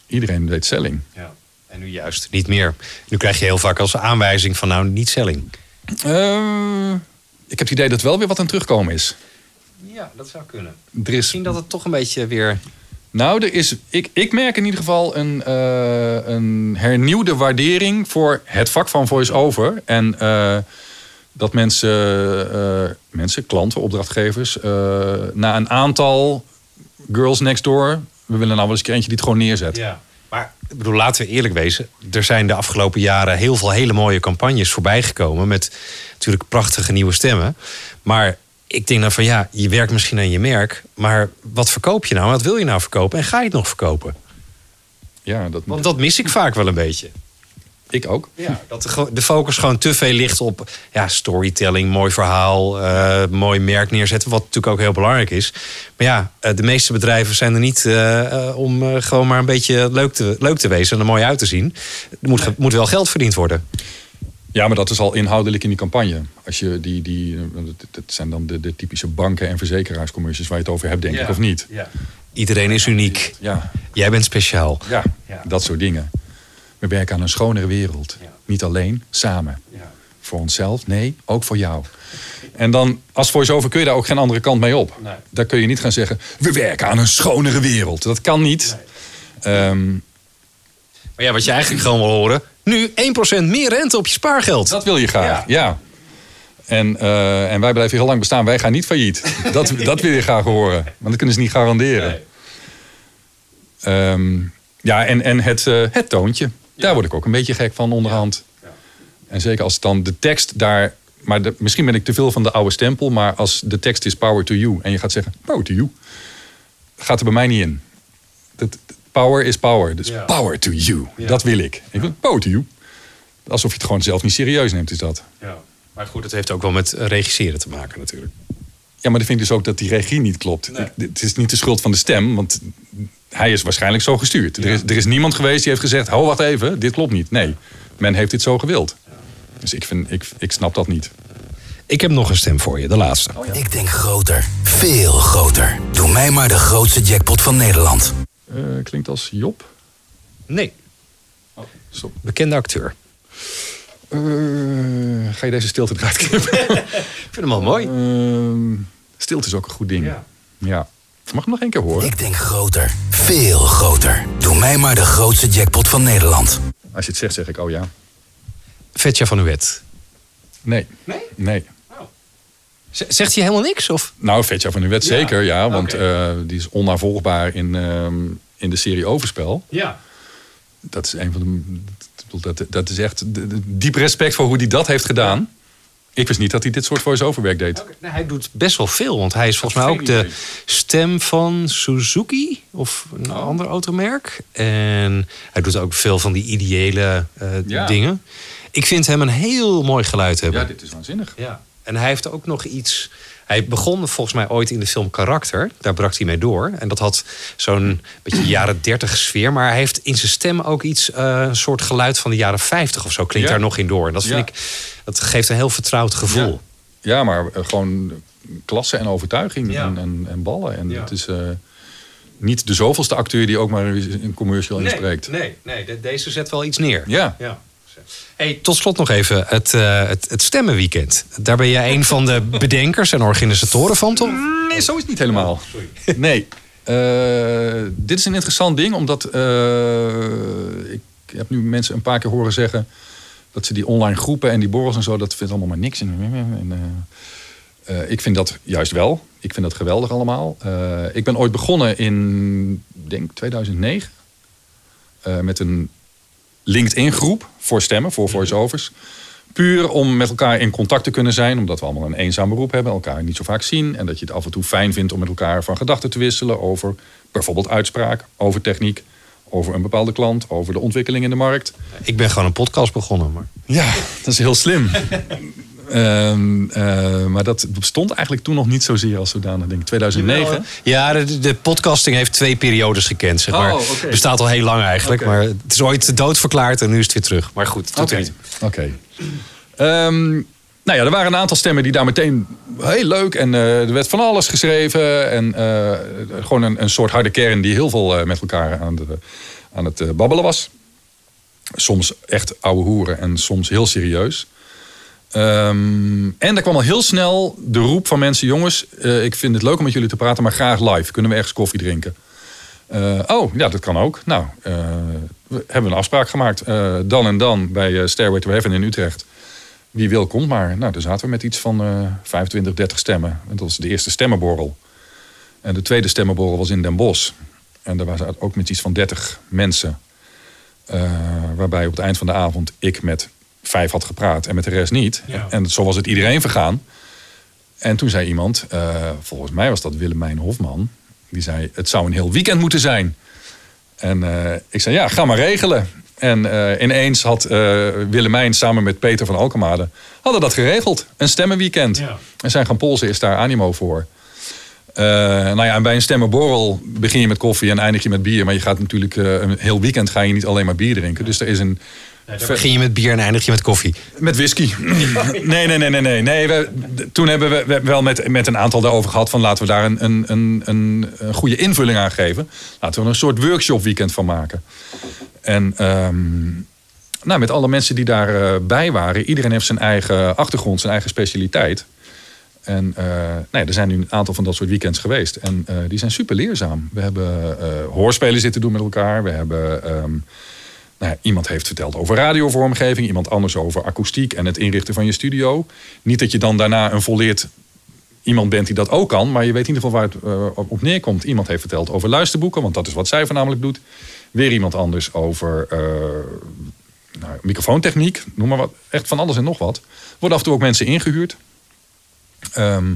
Iedereen deed selling. Ja. En nu juist niet meer. Nu krijg je heel vaak als aanwijzing van nou niet selling. Ik heb het idee dat wel weer wat aan terugkomen is. Ja, dat zou kunnen. Er is, Misschien dat het toch een beetje weer... nou, er is, ik, ik merk in ieder geval een, eh, een hernieuwde waardering voor het vak van voice-over. En eh, dat mensen, eh, mensen, klanten, opdrachtgevers, na een aantal girls next door, we willen nou wel eens een keer eentje die het gewoon neerzet. Ja. Maar ik bedoel, laten we eerlijk wezen. Er zijn de afgelopen jaren heel veel hele mooie campagnes voorbijgekomen. Met natuurlijk prachtige nieuwe stemmen. Maar ik denk dan van ja, je werkt misschien aan je merk. Maar wat verkoop je nou? Wat wil je nou verkopen? En ga je het nog verkopen? Ja, dat Want dat mis ik vaak wel een beetje. ik ook. Ja, dat de, focus gewoon te veel ligt op ja, storytelling, mooi verhaal, eh, mooi merk neerzetten. Wat natuurlijk ook heel belangrijk is. Maar ja, eh, de meeste bedrijven zijn er niet eh, om gewoon maar een beetje leuk te, leuk te wezen en er mooi uit te zien. Er moet, moet wel geld verdiend worden. Ja, maar dat is al inhoudelijk in die campagne. Als je die, die, dat- zijn dan de, de typische banken- en verzekeraarscommercials waar je het over hebt, denk ik, of niet? Iedereen is uniek. Ja, Jij bent speciaal. ja, Ja. dat soort dingen. We werken aan een schonere wereld. Ja. Niet alleen, samen. Voor onszelf, nee, ook voor jou. En dan, als voice-over kun je daar ook geen andere kant mee op. Nee. Daar kun je niet gaan zeggen, we werken aan een schonere wereld. Dat kan niet. Ehm, Maar ja, wat je eigenlijk gewoon wil horen. Nu 1% meer rente op je spaargeld. Dat wil je graag, ja. En, eh, en wij blijven heel lang bestaan. Wij gaan niet failliet. Dat, dat wil je graag horen. Want dat kunnen ze niet garanderen. Ehm, ja, en, en het, eh, het toontje. Daar word ik ook een beetje gek van onderhand. En zeker als dan de tekst daar... Maar de- misschien ben ik te veel van de oude stempel. Maar als de tekst is power to you. En je gaat zeggen power to you. Gaat er bij mij niet in. Dat, power is power. Dus Ja. power to you. Dat wil ik. Ik wil power to you. Alsof je het gewoon zelf niet serieus neemt, is dat. Maar goed, het heeft ook wel met regisseren te maken natuurlijk. Ja, maar dan vind ik dus ook dat die regie niet klopt. Het is niet de schuld van de stem, want hij is waarschijnlijk zo gestuurd. Er, is, er is niemand geweest die heeft gezegd: Ho, wacht even, dit klopt niet. Nee, men heeft dit zo gewild. Dus ik, vind, ik, ik snap dat niet. Ik heb nog een stem voor je, de laatste. Ik denk groter. Veel groter. Doe mij maar de grootste jackpot van Nederland. Eh, klinkt als Job. Nee, Stop. bekende acteur. Eh, ga je deze stilte eruit knippen? Ik vind hem wel mooi. Ehm, stilte is ook een goed ding. Ja. Ja. Mag ik hem nog één keer horen? Ik denk groter. Veel groter. Doe mij maar de grootste jackpot van Nederland. Als je het zegt, zeg ik: Oh ja. Vetja van Uwet. Nee. Nee? Nee. Zegt hij helemaal niks? Of? Nou, Vetja van Uwet zeker, ja. Want eh, die is onnavolgbaar in, ehm, in de serie Overspel. Ja. Dat is een van de. Dat, dat is echt de- de- diep respect voor hoe hij dat heeft gedaan. Ik wist niet dat hij dit soort voice-over werk deed. Nee, hij doet best wel veel, want hij is volgens mij ook de idee. stem van Suzuki of een ander automerk. En hij doet ook veel van die ideële eh, Ja. dingen. Ik vind hem een heel mooi geluid hebben. Ja, dit is waanzinnig. Ja. En hij heeft ook nog iets. Hij begon volgens mij ooit in de film Karakter. Daar brak hij mee door. En dat had zo'n beetje jaren 30 sfeer. Maar hij heeft in zijn stem ook iets, eh, een soort geluid van de jaren 50 of zo. Klinkt Ja. daar nog in door. En dat vind Ja. ik, dat geeft een heel vertrouwd gevoel. Ja, ja maar eh, gewoon klasse en overtuiging Ja. en, en, en ballen. En Ja. het is eh, niet de zoveelste acteur die ook maar een commercial inspreekt. nee, nee de- deze zet wel iets neer. Ja. Hey, tot slot nog even het, eh, het, het stemmenweekend. Daar ben jij een van de bedenkers en organisatoren van, toch? Nee, zo is het niet helemaal. Nee. Eh, dit is een interessant ding, omdat eh, ik heb nu mensen een paar keer horen zeggen dat ze die online groepen en die borrels en zo, dat vindt allemaal maar niks. En, ik vind dat juist wel. Ik vind dat geweldig allemaal. Ik ben ooit begonnen in, denk 2009, eh, met een LinkedIn-groep voor stemmen, voor voice-overs. Puur om met elkaar in contact te kunnen zijn, omdat we allemaal een eenzaam beroep hebben, elkaar niet zo vaak zien. En dat je het af en toe fijn vindt om met elkaar van gedachten te wisselen over bijvoorbeeld uitspraak, over techniek, over een bepaalde klant, over de ontwikkeling in de markt. Ik ben gewoon een podcast begonnen. Maar... Ja, dat is heel slim. Ehm, eh, maar dat bestond eigenlijk toen nog niet zozeer als zodanig, denk ik. 2009. Ja, de, de podcasting heeft twee periodes gekend, zeg maar. Oh, oké. Bestaat al heel lang eigenlijk. Maar het is ooit doodverklaard en nu is het weer terug. Maar goed, het doet Oké. Ehm, nou ja, er waren een aantal stemmen die daar meteen heel leuk en eh, er werd van alles geschreven en eh, gewoon een, een soort harde kern die heel veel met elkaar aan, de, aan het babbelen was. Soms echt ouwe hoeren en soms heel serieus. Ehm, en er kwam al heel snel de roep van mensen: jongens, eh, ik vind het leuk om met jullie te praten, maar graag live. Kunnen we ergens koffie drinken? Eh, oh, ja, dat kan ook. Nou, eh, we hebben een afspraak gemaakt. dan en dan bij Stairway to Heaven in Utrecht. Wie wil, komt maar. Nou, daar zaten we met iets van eh 25, 30 stemmen. En dat was de eerste stemmenborrel. En de tweede stemmenborrel was in Den Bosch. En daar waren ook met iets van 30 mensen. Waarbij op het eind van de avond ik met vijf had gepraat en met de rest niet. Ja. En zo was het iedereen vergaan. En toen zei iemand, eh, volgens mij was dat Willemijn Hofman. Die zei, het zou een heel weekend moeten zijn. En eh, ik zei, ja, ga maar regelen. En eh, ineens had Willemijn samen met Peter van Alkemade... hadden dat geregeld. Een stemmenweekend. Ja. En zijn gaan polsen is daar animo voor. Nou ja, en bij een stemmenborrel begin je met koffie en eindig je met bier. Maar je gaat natuurlijk een heel weekend ga je niet alleen maar bier drinken. Dus er is een... Dan begin je met bier en eindig je met koffie. Met whisky. Nee, nee, nee, nee. nee. nee we, toen hebben we we wel met, met een aantal daarover gehad van laten we daar een, een, een, een, goede invulling aan geven. Laten we er een soort workshop weekend van maken. En ehm, nou, met alle mensen die daarbij bij waren, iedereen heeft zijn eigen achtergrond, zijn eigen specialiteit. En eh, nou ja, er zijn nu een aantal van dat soort weekends geweest. En eh, die zijn super leerzaam. We hebben eh, hoorspelen zitten doen met elkaar. We hebben. ehm, nou iemand heeft verteld over radiovormgeving, iemand anders over akoestiek en het inrichten van je studio. Niet dat je dan daarna een volleerd iemand bent die dat ook kan, maar je weet in ieder geval waar het eh, op neerkomt. Iemand heeft verteld over luisterboeken, want dat is wat zij voornamelijk doet. Weer iemand anders over eh, nou, microfoontechniek, noem maar wat. Echt van alles en nog wat. Worden af en toe ook mensen ingehuurd. Ehm,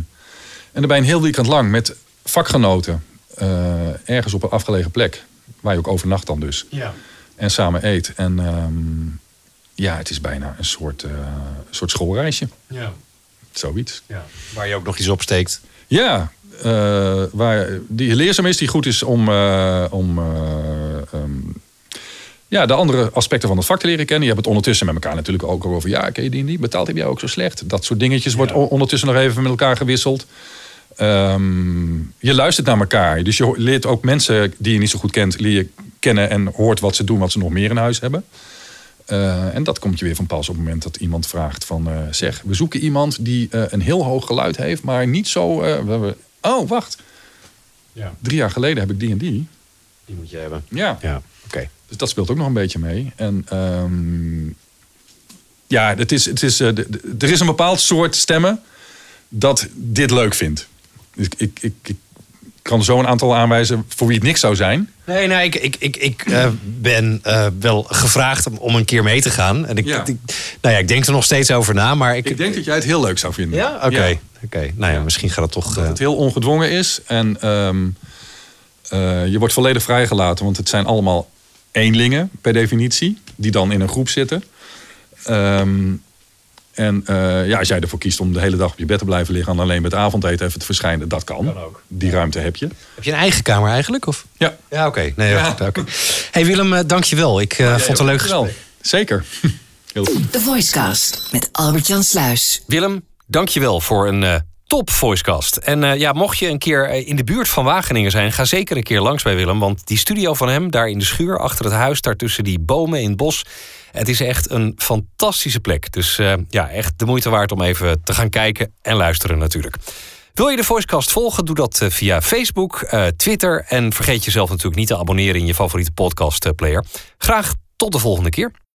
en daarbij een heel weekend lang met vakgenoten eh, ergens op een afgelegen plek. Waar je ook overnacht dan dus Ja. En samen eet. En ehm, ja, het is bijna een soort, eh, soort schoolreisje. Ja. Zoiets. ja. Waar je ook nog iets opsteekt. Ja, eh, waar die leerzaam is, die goed is om, eh, om eh, ehm, ja, de andere aspecten van het vak te leren kennen. Je hebt het ondertussen met elkaar natuurlijk ook over. Ja, ken je die niet? Betaald heb jij ook zo slecht? Dat soort dingetjes wordt ondertussen nog even met elkaar gewisseld. Ehm, je luistert naar elkaar. Dus je leert ook mensen die je niet zo goed kent, leer je kennen en hoort wat ze doen, wat ze nog meer in huis hebben. Eh, en dat komt je weer van pas op het moment dat iemand vraagt van... eh, zeg, we zoeken iemand die eh, een heel hoog geluid heeft, maar niet zo... we hebben, oh, wacht. Ja. Drie jaar geleden heb ik die en die. Die moet je hebben. Ja, Ja, oké. dus dat speelt ook nog een beetje mee. En ehm, ja, het is, het is, de- de- er is een bepaald soort stemmen dat dit leuk vindt. Dus ik, ik, ik, ik kan zo een aantal aanwijzen voor wie het niks zou zijn. Nee, nee, ik, ik, ik, ik eh, ben eh, wel gevraagd om, om een keer mee te gaan. En ik, Ja. ik- nou ja, ik denk er nog steeds over na, maar ik... Ik denk dat jij het heel leuk zou vinden. Ja? Oké. Oké. Nou ja, misschien gaat het toch... Dat eh, het heel ongedwongen is. En ehm, eh, je wordt volledig vrijgelaten. Want het zijn allemaal eenlingen per definitie. Die dan in een groep zitten. Ehm, en eh, ja, als jij ervoor kiest om de hele dag op je bed te blijven liggen... en alleen met avondeten even te verschijnen, dat kan. Kan ook. Die ruimte heb je. Heb je een eigen kamer eigenlijk? Of? Ja. Ja, oké. Nee, Ja. Hey Willem, eh, dank je wel. Ik eh, vond het een leuk Dankjewel. gesprek. Zeker. Heel goed. De Voicecast met Albert-Jan Sluis. Willem, dankjewel voor een eh, top voicecast. En eh, ja, mocht je een keer eh, in de buurt van Wageningen zijn... ga zeker een keer langs bij Willem. Want die studio van hem, daar in de schuur achter het huis... daar tussen die bomen in het bos... het is echt een fantastische plek. Dus eh, ja, echt de moeite waard om even te gaan kijken en luisteren natuurlijk. Wil je de Voicecast volgen? Doe dat eh, via Facebook, eh, Twitter... en vergeet jezelf natuurlijk niet te abonneren in je favoriete podcast player. Graag tot de volgende keer.